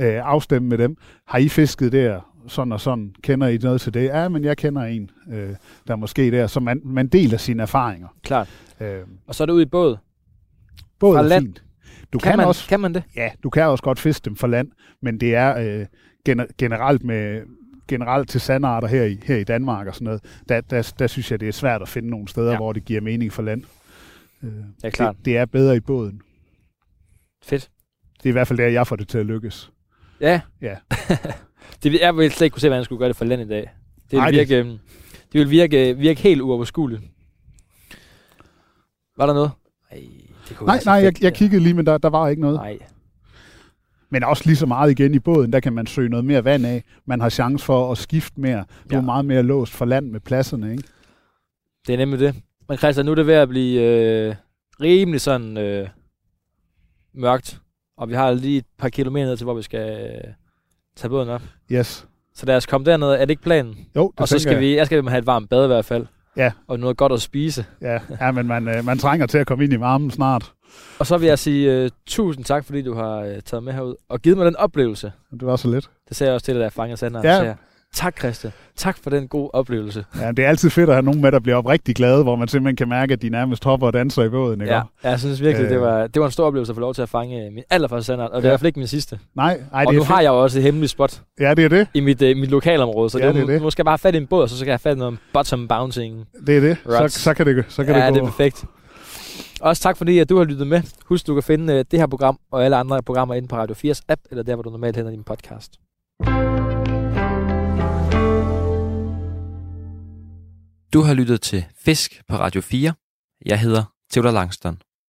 [SPEAKER 2] øh, afstemme med dem. Har I fisket der? Sådan og sådan. Kender I noget til det? Ja, men jeg kender en, øh, der er måske der. Så man, man deler sine erfaringer.
[SPEAKER 1] Klart.
[SPEAKER 2] Øh,
[SPEAKER 1] Og så er det ud i båd. Fra
[SPEAKER 2] er
[SPEAKER 1] land.
[SPEAKER 2] fint. Du
[SPEAKER 1] Kan,
[SPEAKER 2] kan,
[SPEAKER 1] man,
[SPEAKER 2] også,
[SPEAKER 1] kan man det?
[SPEAKER 2] ja, du kan også godt fiske dem for land, men det er øh, gener- generelt med generelt til sandarter her i, her i Danmark og sådan noget, der, der, der synes jeg, det er svært at finde nogle steder,
[SPEAKER 1] Ja.
[SPEAKER 2] hvor det giver mening for land. Øh,
[SPEAKER 1] Ja, klart.
[SPEAKER 2] Det, det er bedre i båden.
[SPEAKER 1] Fedt.
[SPEAKER 2] Det er i hvert fald der, jeg får det til at lykkes.
[SPEAKER 1] Ja.
[SPEAKER 2] Ja.
[SPEAKER 1] det jeg vil slet ikke kunne se, hvordan jeg skulle gøre det for land i dag. Det vil
[SPEAKER 2] Ej, det-
[SPEAKER 1] virke, øhm, det vil virke, virke helt uoverskueligt. Var der noget? Ej, det
[SPEAKER 2] Nej, nej, jeg, jeg kiggede lige, men der, der var ikke noget.
[SPEAKER 1] Nej.
[SPEAKER 2] Men også lige så meget igen i båden, der kan man søge noget mere vand af. Man har chance for at skifte mere. Du
[SPEAKER 1] Ja.
[SPEAKER 2] er meget mere låst for land med pladserne, ikke?
[SPEAKER 1] Det er nemlig det. Men Christian, nu er det ved at blive øh, rimelig sådan øh, mørkt. Og vi har lige et par kilometer ned til, hvor vi skal øh, tage båden op.
[SPEAKER 2] Yes.
[SPEAKER 1] Så lad os komme derned. Er det ikke planen?
[SPEAKER 2] Jo, det
[SPEAKER 1] Og så skal
[SPEAKER 2] jeg.
[SPEAKER 1] vi, jeg skal have et varmt bad i hvert fald.
[SPEAKER 2] Ja.
[SPEAKER 1] Og noget godt at spise.
[SPEAKER 2] Ja, ja men man, øh, man trænger til at komme ind i varmen snart.
[SPEAKER 1] Og så vil jeg sige uh, tusind tak, fordi du har uh, taget med herud og givet mig den oplevelse.
[SPEAKER 2] Det var så lidt.
[SPEAKER 1] Det sagde jeg også til dig, da jeg fangede Sander.
[SPEAKER 2] Ja.
[SPEAKER 1] Sagde tak Christian. Tak for den gode oplevelse.
[SPEAKER 2] Ja, det er altid fedt at have nogen med, der bliver oprigtig glade, hvor man simpelthen kan mærke, at de nærmest hopper og danser i båden, ikke?
[SPEAKER 1] Ja, jeg synes virkelig, det,
[SPEAKER 2] Øh.
[SPEAKER 1] var, det var en stor oplevelse at få lov til at fange øh, min allerførste Sander. Og det er i
[SPEAKER 2] Ja.
[SPEAKER 1] hvert fald ikke min sidste.
[SPEAKER 2] Nej, ej,
[SPEAKER 1] og
[SPEAKER 2] det
[SPEAKER 1] nu har jeg jo også et hemmeligt spot
[SPEAKER 2] Ja, det er det.
[SPEAKER 1] i mit, uh, mit lokalområde. Så
[SPEAKER 2] Ja,
[SPEAKER 1] det,
[SPEAKER 2] det
[SPEAKER 1] er
[SPEAKER 2] det.
[SPEAKER 1] nu skal jeg bare have fat i en båd, og så skal jeg have fat i noget bottom bouncing.
[SPEAKER 2] Det er det.
[SPEAKER 1] Rods.
[SPEAKER 2] Så, så kan det, så kan
[SPEAKER 1] ja,
[SPEAKER 2] det
[SPEAKER 1] det
[SPEAKER 2] gå.
[SPEAKER 1] er perfekt. Også tak fordi, at du har lyttet med. Husk, du kan finde uh, det her program og alle andre programmer inde på Radio 4's app, eller der, hvor du normalt henter din podcast.
[SPEAKER 3] Du har lyttet til Fisk på Radio 4. Jeg hedder Theodor Langston.